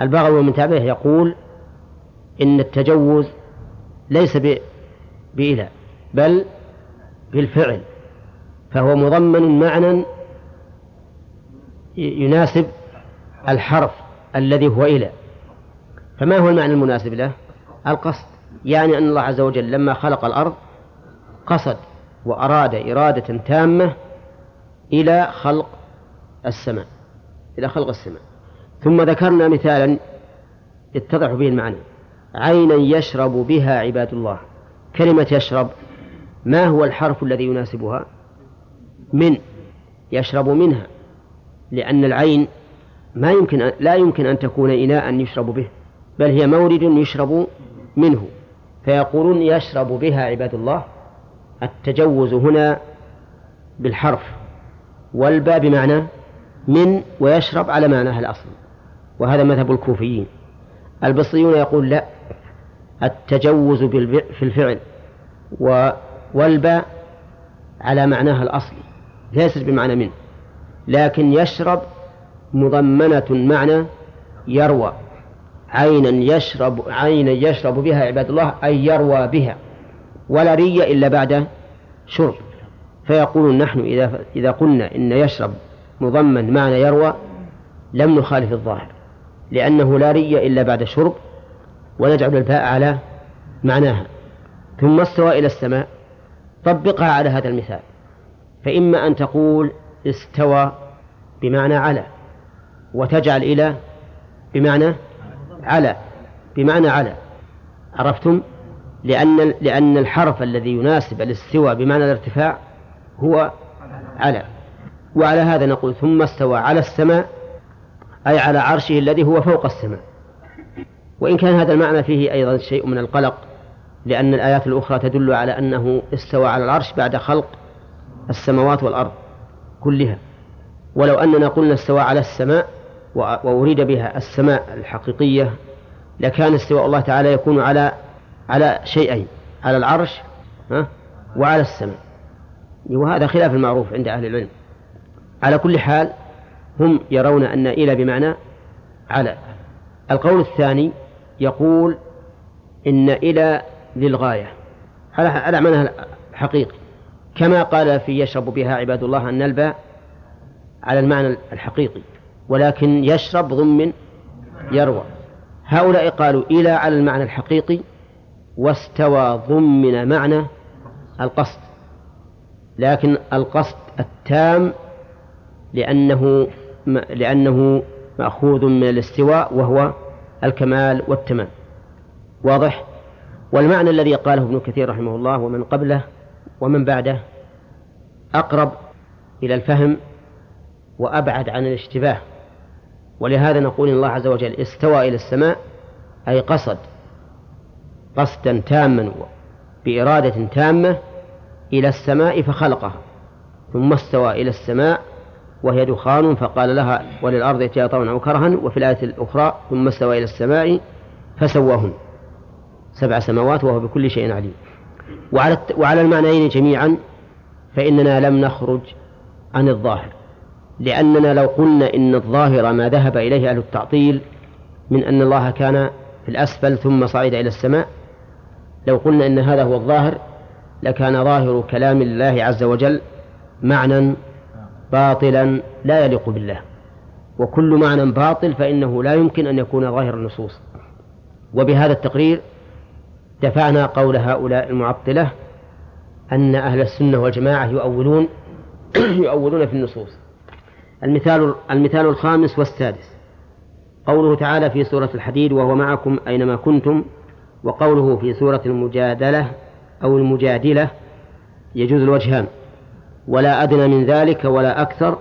البغوي ومن تبعه يقول إن التجوز ليس بإله بل بالفعل. فهو مضمن معنى يناسب الحرف الذي هو إلى فما هو المعنى المناسب له؟ القصد. يعني أن الله عز وجل لما خلق الأرض قصد وأراد إرادة تامة إلى خلق السماء إلى خلق السماء. ثم ذكرنا مثالا يتضح به المعنى. عينا يشرب بها عباد الله. كلمة يشرب ما هو الحرف الذي يناسبها؟ من يشرب منها لأن العين ما يمكن لا يمكن أن تكون إناء يشرب به بل هي مورد يشرب منه. فيقولون يشرب بها عباد الله التجوز هنا بالحرف والباء بمعنى من ويشرب على معناها الأصل وهذا مذهب الكوفيين. البصريون يقول لا التجوز في الفعل والباء على معناها الأصلي ليست بمعنى من لكن يشرب مضمنة معنى يروى. عينا يشرب عينا يشرب بها عباد الله أي يروى بها ولا ري إلا بعد شرب. فيقولون نحن إذا إذا قلنا إن يشرب مضمن معنى يروى لم نخالف الظاهر لأنه لا ري إلا بعد شرب ونجعل الباء على معناها. ثم استوى إلى السماء طبقها على هذا المثال. فإما أن تقول استوى بمعنى على وتجعل إلى بمعنى على بمعنى على. عرفتم؟ لأن لأن الحرف الذي يناسب الاستواء بمعنى الارتفاع هو على. وعلى هذا نقول ثم استوى على السماء أي على عرشه الذي هو فوق السماء. وإن كان هذا المعنى فيه أيضا شيء من القلق لأن الآيات الأخرى تدل على أنه استوى على العرش بعد خلق السماوات والأرض كلها. ولو أننا قلنا استوى على السماء وأريد بها السماء الحقيقية لكان استواء الله تعالى يكون على على شيئين على العرش ها وعلى السماء. وهذا خلاف المعروف عند أهل العلم. على كل حال هم يرون أن إلى بمعنى على. القول الثاني يقول إن إلى للغاية على على معنى حقيقي كما قال في يشرب بها عباد الله الباء على المعنى الحقيقي. ولكن يشرب ضمن يروى. هؤلاء قالوا إلى على المعنى الحقيقي واستوى ضمن معنى القصد. لكن القصد التام لأنه لأنه مأخوذ من الاستواء وهو الكمال والتمام. واضح؟ والمعنى الذي قاله ابن كثير رحمه الله ومن قبله ومن بعده أقرب إلى الفهم وأبعد عن الاشتباه. ولهذا نقول إن الله عز وجل استوى إلى السماء أي قصد قصدا تاما بإرادة تامة إلى السماء فخلقها ثم استوى إلى السماء وهي دخان فقال لها وللأرض ائتيا طوعا أو كرها وفي الآية الأخرى ثم استوى إلى السماء فسواهن سبع سماوات وهو بكل شيء عليم. وعلى وعلى المعنيين جميعا فإننا لم نخرج عن الظاهر. لأننا لو قلنا إن الظاهر ما ذهب إليه أهل التعطيل من أن الله كان في الأسفل ثم صعد إلى السماء لو قلنا إن هذا هو الظاهر لكان ظاهر كلام الله عز وجل معنى باطلا لا يليق بالله. وكل معنى باطل فإنه لا يمكن أن يكون ظاهر النصوص. وبهذا التقرير دفعنا قول هؤلاء المعطلة أن أهل السنة والجماعة يؤولون يؤولون في النصوص. المثال المثال الخامس والسادس. قوله تعالى في سورة الحديد وهو معكم أينما كنتم. وقوله في سورة المجادلة أو المجادلة يجوز الوجهان. ولا أدنى من ذلك ولا أكثر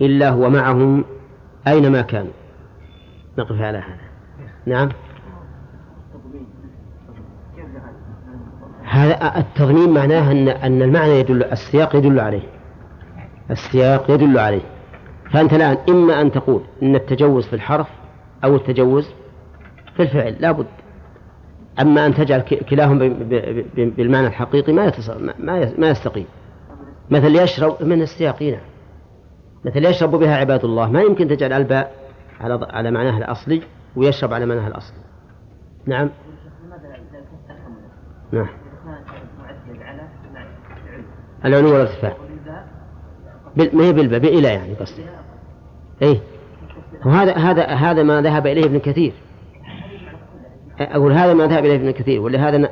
إلا هو معهم أينما كانوا. نقف على هذا. نعم. هذا التضمين معناه أن أن المعنى يدل السياق يدل عليه. السياق يدل عليه. فأنت الآن إما أن تقول إن التجوز في الحرف أو التجوز في الفعل لا بد. أما أن تجعل كلاهم بالمعنى الحقيقي ما ما يستقيم. مثل يشرب من السياق نعم مثل يشرب بها عباد الله. ما يمكن تجعل الباء على على معناها الأصلي ويشرب على معناها الأصلي. نعم؟ نعم. العلو والارتفاع. ما هي بالباء؟ بإلى يعني قصدي. إيه. وهذا هذا هذا ما ذهب إليه ابن كثير. أقول هذا ما ذهب إليه ابن كثير ولهذا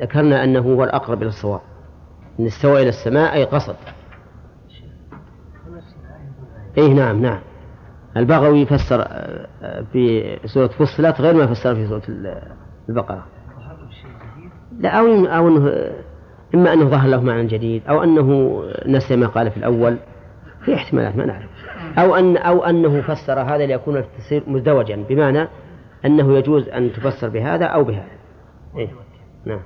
ذكرنا أنه هو الأقرب إلى الصواب. إن استوى إلى السماء أي قصد. إيه نعم نعم. البغوي فسر آه، في سورة فصلت غير ما فسر في سورة البقرة. لا أو أو أنه إما أنه ظهر له معنى جديد أو أنه نسي ما قال في الأول. في احتمالات ما نعرف. أو أن أو أنه فسر هذا ليكون التفسير مزدوجا بمعنى أنه يجوز أن تفسر بهذا أو بهذا. إيه؟ نعم.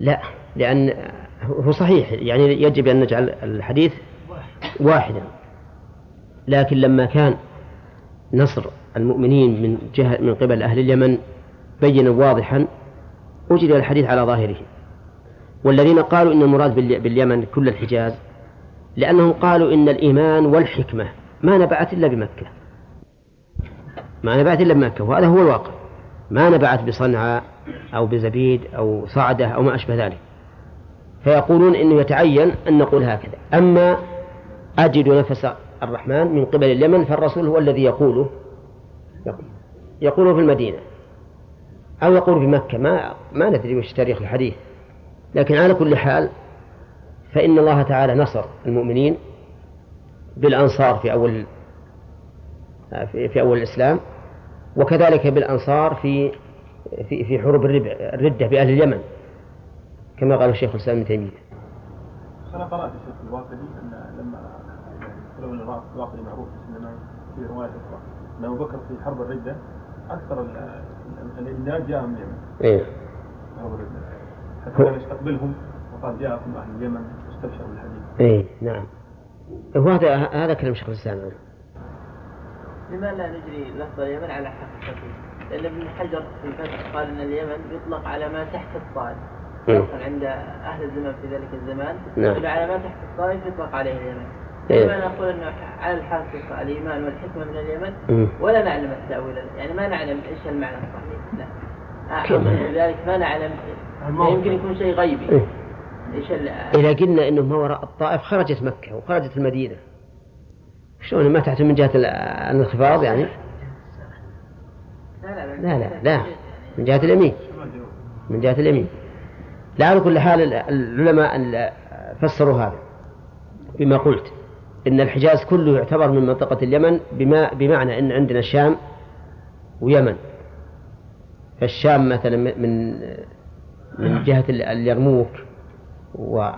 لا لأن هو صحيح يعني يجب أن نجعل الحديث واحدا. لكن لما كان نصر المؤمنين من جهة من قبل أهل اليمن بينا واضحا وجد الحديث على ظاهره. والذين قالوا إن المراد باليمن كل الحجاز لأنهم قالوا إن الإيمان والحكمة ما نبعت إلا بمكة. ما نبعت إلا بمكة وهذا هو الواقع. ما نبعت بصنعاء أو بزبيد أو صعدة أو ما أشبه ذلك. فيقولون إنه يتعين أن نقول هكذا. أما أجد نفس الرحمن من قبل اليمن فالرسول هو الذي يقوله يقوله في المدينة أو يقول في مكة. ما ما ندري وش تاريخ الحديث. لكن على كل حال فإن الله تعالى نصر المؤمنين بالأنصار في أول في أول الإسلام وكذلك بالأنصار في في في حروب الردة بأهل اليمن كما قال الشيخ الإسلام ابن تيمية. أنا قرأت في الواقدي أن لما أن الواقدي معروف في رواية أخرى أن أبو بكر في حرب الردة أكثر الإمداد جاء من اليمن. إيه. حرب الردة. حتى كان يستقبلهم وقال جاءكم أهل اليمن واستبشروا بالحديث. إيه نعم. وهذا هذا كلام شيخ الإسلام لما لا نجري لفظ اليمن على حقيقته؟ لأن ابن حجر في الفتح قال أن اليمن يطلق على ما تحت الطائف فرقا عند أهل الزمان في ذلك الزمان نعم. على ما تحت الطائف يطلق عليه اليمن إيه. لما نقول أنه على الحقيقة الإيمان والحكمة من اليمن ولا نعلم التأويل يعني ما نعلم إيش المعنى الصحيح لا لذلك ما نعلم يمكن يكون شيء غيبي. إيه. إيش إذا قلنا إنه ما وراء الطائف خرجت مكة وخرجت المدينة. شلون؟ ما تحت من جهة الانخفاض يعني؟ لا لا لا. من جهة اليمين. من جهة اليمين. لا على كل حال العلماء فسروا هذا. بما قلت إن الحجاز كله يعتبر من منطقة اليمن بما بمعنى أن عندنا الشام ويمن. فالشام مثلا من من جهة اليرموك و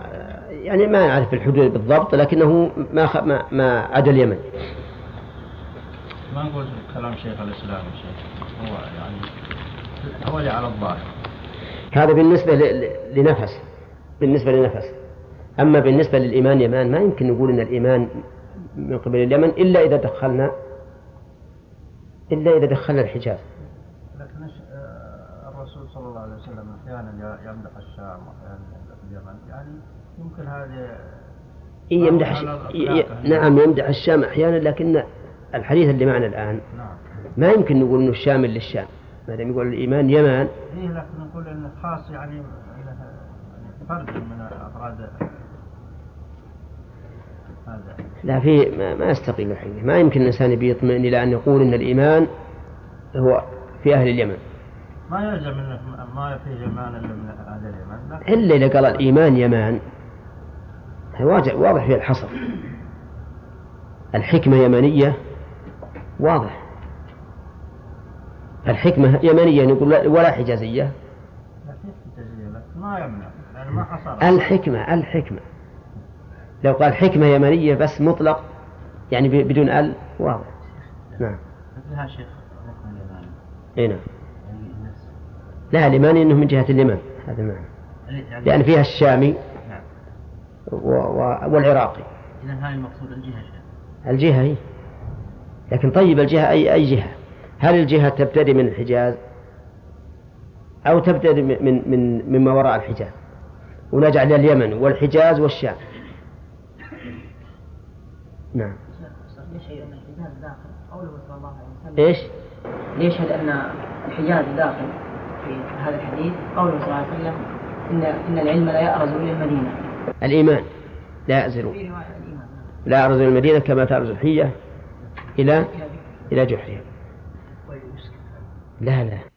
يعني ما نعرف الحدود بالضبط لكنه ما خ... ما, ما عدا اليمن. ما نقول كلام شيخ الإسلام شيخ؟ هو يعني هو اللي على الظاهر. هذا بالنسبة ل... لنفس. بالنسبة لنفس. أما بالنسبة للإيمان يمان ما يمكن نقول أن الإيمان من قبل اليمن إلا إذا دخلنا إلا إذا دخلنا الحجاز لكن إيش- آه، الرسول صلى الله عليه وسلم أحيانا يمدح الشام اليمن. يعني يمكن هذه إيه يمدح على ي- ي- الإطلاق. نعم يمدح الشام أحيانا لكن الحديث اللي معنا الآن نعم. ما يمكن نقول أنه شامل للشام ما دام يقول الإيمان يمان إيه لكن نقول انه خاص يعني فرد من أفراد هذا. لا في ما, ما يستقيم الحقيقة. ما يمكن الإنسان يطمئن إلى أن يقول أن الإيمان هو في أهل اليمن. ما يلزم انه ما في يمان إلا من أهل اليمن إلا إذا قال الإيمان يمان. واضح واضح في الحصر. الحكمة يمنية واضح. الحكمة يمنية نقول لا- ولا حجازية. ما يمنع. لأن ما حصر. الحكمة الحكمة. لو قال حكمة يمنية بس مطلق يعني بدون ال واضح. نعم. مثلها شيخ حكم اليمن أي نعم. يعني لا اليماني إنه من جهة اليمن هذا المعنى. يعني؟ لأن فيها الشامي نعم. و... و... والعراقي. اذا هاي المقصود الجهة شيخ الجهة هي لكن طيب الجهة أي أي جهة؟ هل الجهة تبتدئ من الحجاز؟ أو تبتدئ من من من مما وراء الحجاز. ونجعل اليمن والحجاز والشام. نعم. يشهد أن الحجاز داخل؟ قوله صلى الله عليه وسلم إيش ليشهد أن الحجاز داخل؟ في هذا الحديث قوله صلى الله عليه وسلم إن إن العلم لا يأرز إلى المدينة. الإيمان لا الإيمان. لا يأرز إلى المدينة كما تأرز الحية إلى إلى جحرها. لا لا.